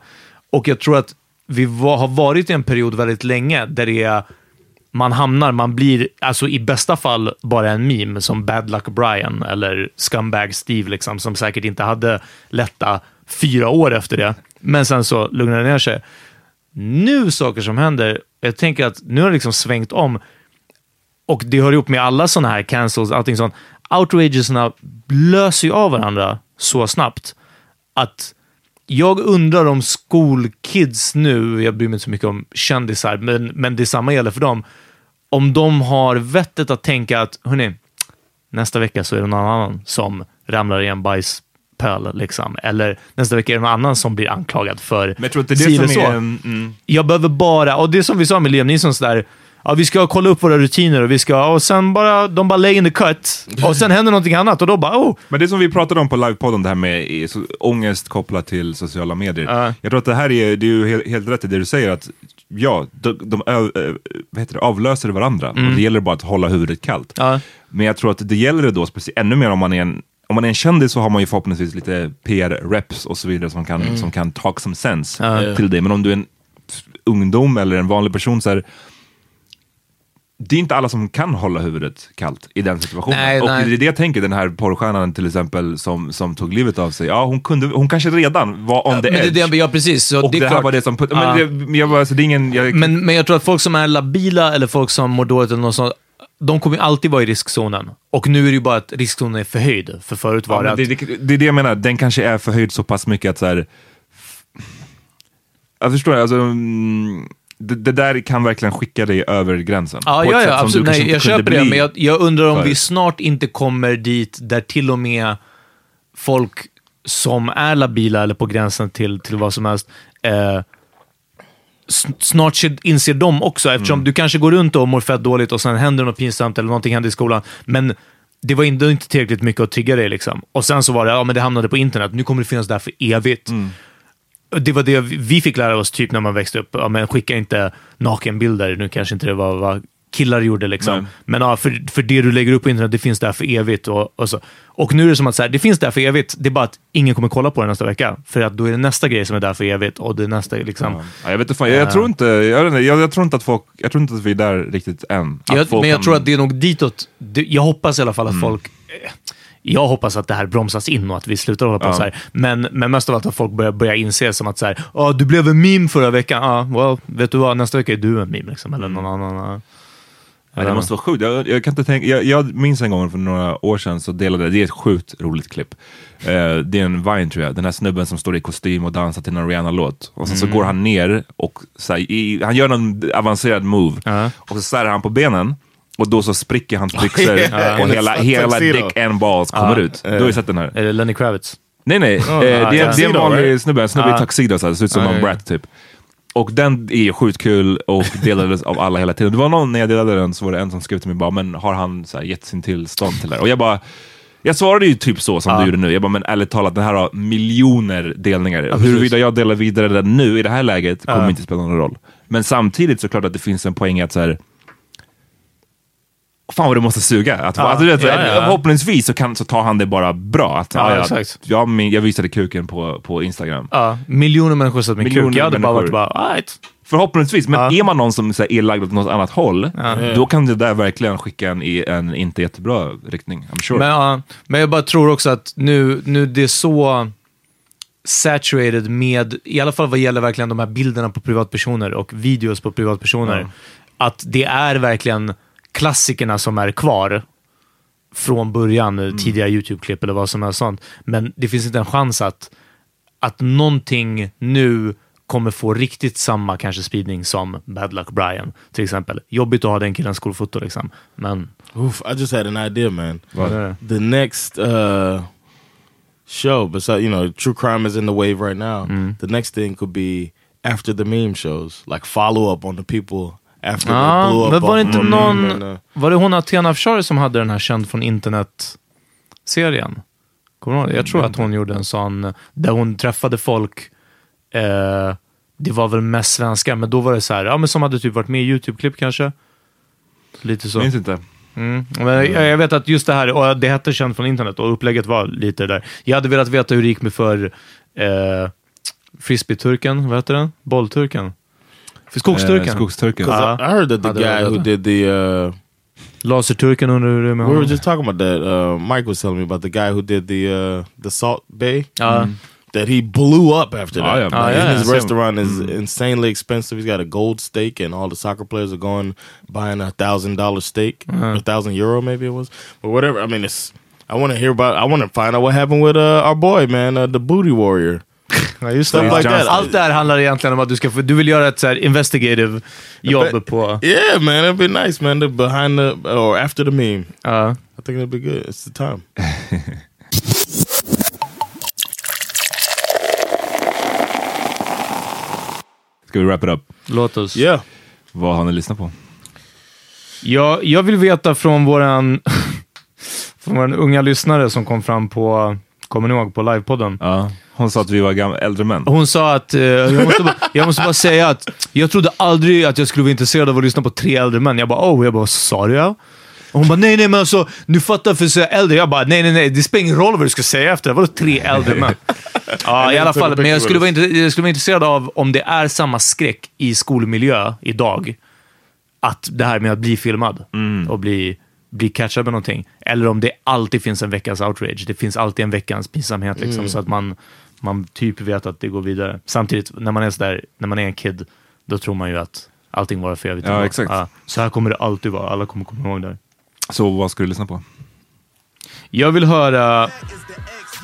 Och jag tror att vi var, har varit i en period väldigt länge där det är man hamnar, man blir alltså i bästa fall bara en meme som Bad Luck Brian eller Scumbag Steve, liksom, som säkert inte hade lätta fyra år efter det. Men sen så lugnar det ner sig. Nu saker som händer, jag tänker att nu har det liksom svängt om och det hör ihop med alla sådana här cancels, allting sånt. Outragesna löser ju av varandra så snabbt att jag undrar om skolkids nu, jag bryr mig inte så mycket om kändisar, men, men detsamma gäller för dem, om de har vettet att tänka att, hörni, nästa vecka så är det någon annan som ramlar i en bajspöl, liksom. Eller nästa vecka är det någon annan som blir anklagad för Men jag tror att det det som så. är... Mm, Jag behöver bara, och det är som vi sa med Liam Neeson, sådär, ja, vi ska kolla upp våra rutiner och vi ska, och sen bara, de bara lay in the cut. Och sen händer någonting annat och då bara, oh, Men det som vi pratade om på livepodden, det här med ångest kopplat till sociala medier. Ja. Jag tror att det här är, det är ju helt, helt rätt i det du säger, att ja, de, de ö- vad heter det, avlöser varandra. Och det gäller bara att hålla huvudet kallt. Ja. Men jag tror att det gäller det då speciellt, ännu mer om man är en om man är en kändis så har man ju förhoppningsvis lite PR-reps och så vidare som kan, som kan talk some sense Ja. till dig. Men om du är en ungdom eller en vanlig person så här, det är inte alla som kan hålla huvudet kallt i den situationen. Nej, och nej. det är det jag tänker, den här porrstjärnan till exempel som, som tog livet av sig. Ja, hon, kunde, hon kanske redan var on the men edge. det, det, ja, precis. Så och det det, är här klart. var det som... Men, det, jag alltså, det är ingen... Jag, Men, men jag tror att folk som är labila eller folk som mår dåligt eller något sånt, de kommer alltid vara i riskzonen. Och nu är det ju bara att riskzonen är förhöjd. För förut var Ja, det att... det, det, det är det jag menar, den kanske är förhöjd så pass mycket att så här, Jag förstår, alltså, mm, det, det där kan verkligen skicka dig över gränsen. Ja, ja, ja absolut. Nej, jag köper det, men jag, jag undrar om förut. vi snart inte kommer dit där till och med folk som är labila eller på gränsen till, till vad som helst, eh, snart ser- inser de också, eftersom Mm. du kanske går runt och mår fett dåligt och sen händer något pinsamt eller någonting händer i skolan, men det var inte, inte tillräckligt mycket att trigga dig. Liksom. Och sen så var det, ja men det hamnade på internet, nu kommer det finnas där för evigt. Mm. Det var det vi fick lära oss typ när man växte upp. Ja, men skicka inte nakenbilder. Nu kanske inte det var vad killar gjorde. Liksom. Nej. Men ja, för, för det du lägger upp på internet, det finns där för evigt. Och, och, så. och nu är det som att så här, det finns där för evigt. Det är bara att ingen kommer kolla på det nästa vecka. För att då är det nästa grej som är där för evigt. Och det nästa liksom. Ja, jag vet inte, fan, jag, jag, tror inte, jag, inte, jag, jag tror inte att folk, jag tror inte att vi är där riktigt än. Men jag kan- tror att det är nog ditåt. Det, jag hoppas i alla fall att Mm. folk... eh, Jag hoppas att det här bromsas in och att vi slutar hålla på Ja. så här. Men, men mest av allt att folk börjar, börjar inse som att så här, "Ja, du blev en meme förra veckan. Ja, well, vet du vad, nästa vecka är du en meme. Liksom, eller någon annan. ja. Ja, det måste vara sjukt. Jag, jag, kan inte tänka, jag, jag minns en gång för några år sedan så delade, det är ett sjukt roligt klipp. Eh, det är en Vine tror jag, den här snubben som står i kostym och dansar till en Rihanna-låt. Och sen så går han ner och så här, i, han gör någon avancerad move. Ja. Och så särar han på benen. Och då så spricker hans byxor och hela, hela dick and balls kommer ut. Du har ju sett den här. Är det Lenny Kravitz? Nej nej, eh, det, är, det är en vanlig right? snubbe, en snubbe i tuxedo, så här, ser ut som ja. brat typ. Och den är sjukt kul och delades av alla hela tiden. Det var någon, när jag delade den så var det en som skrev till mig bara, men har han så här, gett sin tillstånd till det? Och jag bara, jag svarade ju typ så som Ja. du gjorde nu. Jag bara, men ärligt talat, den här har miljoner delningar. precis. Huruvida jag delar vidare den nu i det här läget kommer Ja. inte spela någon roll. Men samtidigt så klart att det finns en poäng i att så här, Fan vad det måste suga. Att, Ja. alltså, vet, Ja, ja. Förhoppningsvis så, kan, så tar han det bara bra. Att, Ja, exakt. jag, min, jag visade kuken på, på Instagram. Ja, miljoner människor satt med Miljoner kuk. Jag hade bara varit bara, alright. Förhoppningsvis, men är man någon som så här, är lagd åt något annat håll, då kan det där verkligen skicka en i en inte jättebra riktning. I'm sure. Men, men jag bara tror också att nu, nu det är så saturated med, i alla fall vad gäller verkligen de här bilderna på privatpersoner och videos på privatpersoner, att det är verkligen klassikerna som är kvar från början, Mm. tidiga YouTube-klipp eller vad som helst sånt. Men det finns inte en chans att, att någonting nu kommer få riktigt samma kanske spridning som Bad Luck Brian till exempel. Jobbigt att ha den killens skolfoto liksom. Men Oof, I just had an idea, man. Eh, The next uh, show, besides you know, true crime is in the wave right now. The next thing could be after the meme shows, like follow up on the people after Ja, they blew up. men var det inte någon... uh, Var det hon Athena Afshar som hade den här känd från internet-serien? Kommer du ihåg det? Jag tror att hon gjorde en sån där hon träffade folk. Eh, det var väl mest svenskar, men då var det så här, ja, men som hade typ varit med i YouTube-klipp kanske. Lite så. Minns inte. Mm. Men jag, vet att just det här, och det hette känd från internet och upplägget var lite där. Jag hade velat veta hur det gick med för eh, frisbee-turken, vad heter den? Bollturken? För skogsturken? Eh, Skogsturken. 'cause Ja. I, I heard that the Ja, guy who did the uh, Laserturken undrar hur det med we were just talking about that. Uh, Mike was telling me about the guy who did the uh, the Salt Bay. Ja. That he blew up after Oh, that. yeah. Oh, yeah. His Same. restaurant is insanely expensive. He's got a gold steak, and all the soccer players are going buying a thousand dollar steak, a thousand euro maybe it was, but whatever. I mean, it's. I want to hear about. I want to find out what happened with uh, our boy, man, uh, the booty warrior. Ja, just det. like that. Allt det här handlar egentligen om att du ska få, du vill göra ett så här investigative jobb på... Yeah, man, it'd be nice, man. The behind the or after the meme. Ja. I think it'd be good. It's the time. Ska vi wrap it up? låt oss. Yeah. Vad har ni lyssnat på? Ja, jag vill veta från våran, från våran unga lyssnare som kom fram på, kommer ni ihåg, på livepodden. Ja. Hon sa att vi var gamla, äldre män. Hon sa att, eh, jag, måste bara, jag måste bara säga att jag trodde aldrig att jag skulle vara intresserad av att lyssna på tre äldre män. Jag bara, oh, jag bara, sa ja? Och hon bara, nej, nej, men alltså, du fattar för så äldre. Jag bara, nej, nej, nej, det spelar ingen roll vad du ska säga efter det. Vadå tre äldre män? ja, i alla fall. Men jag skulle, vara, jag skulle vara intresserad av om det är samma skräck i skolmiljö idag. att det här med att bli filmad och bli, bli catchad med någonting. Eller om det alltid finns en veckans outrage. Det finns alltid en veckans pinsamhet liksom, så att man, man typ vet att det går vidare. Samtidigt, när man är sådär, när man är en kid, då tror man ju att allting var för evigt. Ja, exakt. så här kommer det alltid vara. Alla kommer komma ihåg det. Så vad ska du lyssna på? Jag vill höra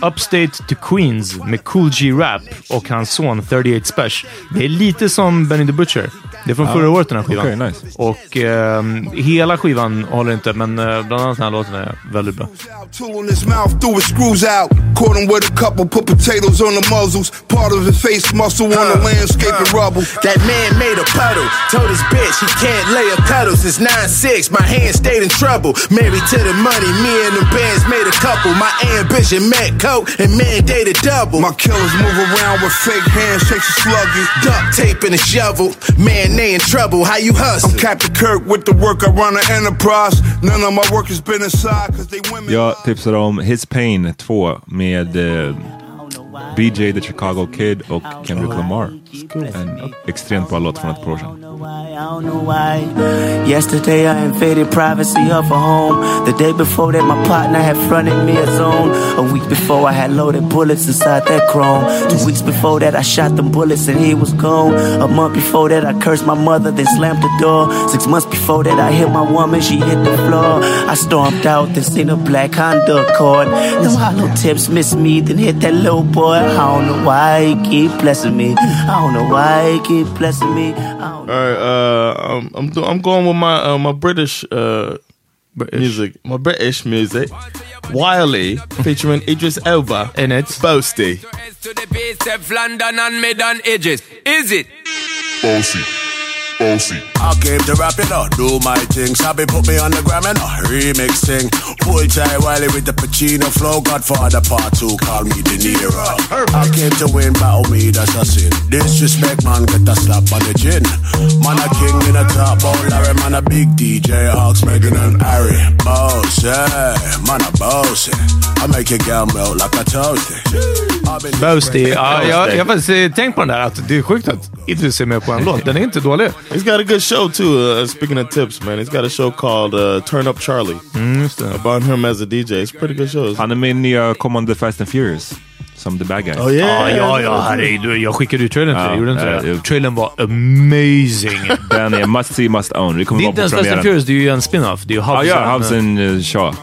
Upstate to Queens med Cool G Rap och hans son 38 Special. Det är lite som Benny the Butcher. Det är från förra året den här skivan. Okej, nice. Och ehm, hela skivan håller inte, men eh, bland annat den här låten är väldigt bra. Tool in his mouth, threw his screws out. Caught him with a couple, put potatoes on the muzzles. Part of his face muscle on the landscape and rubble. That man and they in trouble. How you hustle? I'm Captain Kirk with the work. I run an enterprise. None of my work has been inside cause they women. Jag tipsade om His Pain 2 med eh, BJ the Chicago Kid och Kendrick Lamar. En extremt bra låt från ett par år. I don't know why. Yesterday I invaded privacy of a home. The day before that, my partner had fronted me a zone. A week before, I had loaded bullets inside that chrome. Two weeks before that, I shot them bullets and he was gone. A month before that, I cursed my mother, then slammed the door. Six months before that, I hit my woman, she hit the floor. I stormed out, then seen a black Honda Accord. Them hollow tips miss me, then hit that little boy. I don't know why he keep blessing me. I don't know why he keep blessing me. I don't All right, uh, I'm I'm, do- I'm going with my uh, my British uh, music, my British music. Wiley featuring Idris Elba And it's Boasty. to the base of London and mid on. Is it? Bossy. Bossy. I came to rap it up, do my thing. Sabi put me on the gram and a remix thing. Full tie Wiley with the Pacino flow. Godfather part two, call me De Niro. I came to win, battle me, that's a sin. Disrespect, man, get a slap on the chin. Man, a king in a top, oh Larry, man, a big DJ, Hawks, Megan and Harry. Boss, yeah, man, a boss. I make your girl melt like a toasty. I've been- Boasty. Ja, jag, jag har faktiskt eh, tänkt på den där, att det är sjukt att Idris är med på en låt. Den är inte dålig. He's got a good show too. Uh, speaking of tips, man, he's got a show called uh, Turn Up Charlie Mm, just det. about him as a DJ. It's a pretty good show. Han är med i nya kommande Fast and Furious. Som the bad guy. Oh Ja, yeah, ja, ja, herregud. Jag skickade ut trailern till dig, Ja, gjorde inte ja, det? Trailern var amazing. Den är must see, must own. Vi kommer det är vara inte på ens Fast and premiären. Furious, det är ju en spin-off. Det är ju Ja, Hobbs ja, and- Hobbs and uh, Shaw.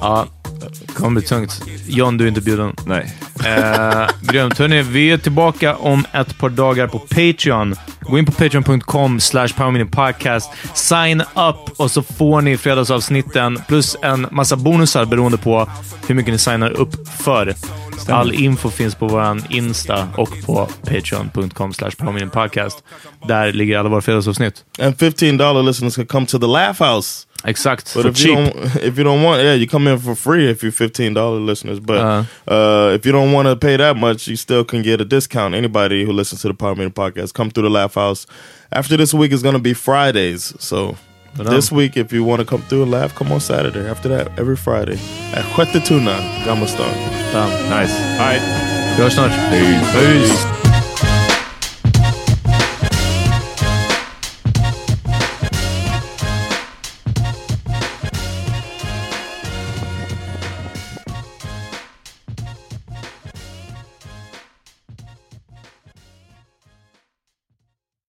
Ja, ja. kommer bli tungt. John, du är inte bjuden. Nej. Eh, grymt. Hörrni, vi är tillbaka om ett par dagar på Patreon. Gå in på patreon.com slash podcast. Sign up och så får ni fredagsavsnitten plus en massa bonusar beroende på hur mycket ni signar upp för. All info finns på vår Insta och på patreon.com slash podcast. Där ligger alla våra fredagsavsnitt. and fifteen dollar listeners can come to the Laugh House. Exakt. But För if you don't, if you don't want, yeah, you come in for free if you're fifteen dollar listeners. But Uh. uh, if you don't want to pay that much, you still can get a discount. Anybody who listens to the Power Meeting podcast, come through the Laugh House. After this week is going to be Fridays, so. This week, if you want to come through and laugh, come on Saturday. After that, every Friday at Huetetuna, Gamma Star. Bam. Nice. All right. Vi. Peace. Peace.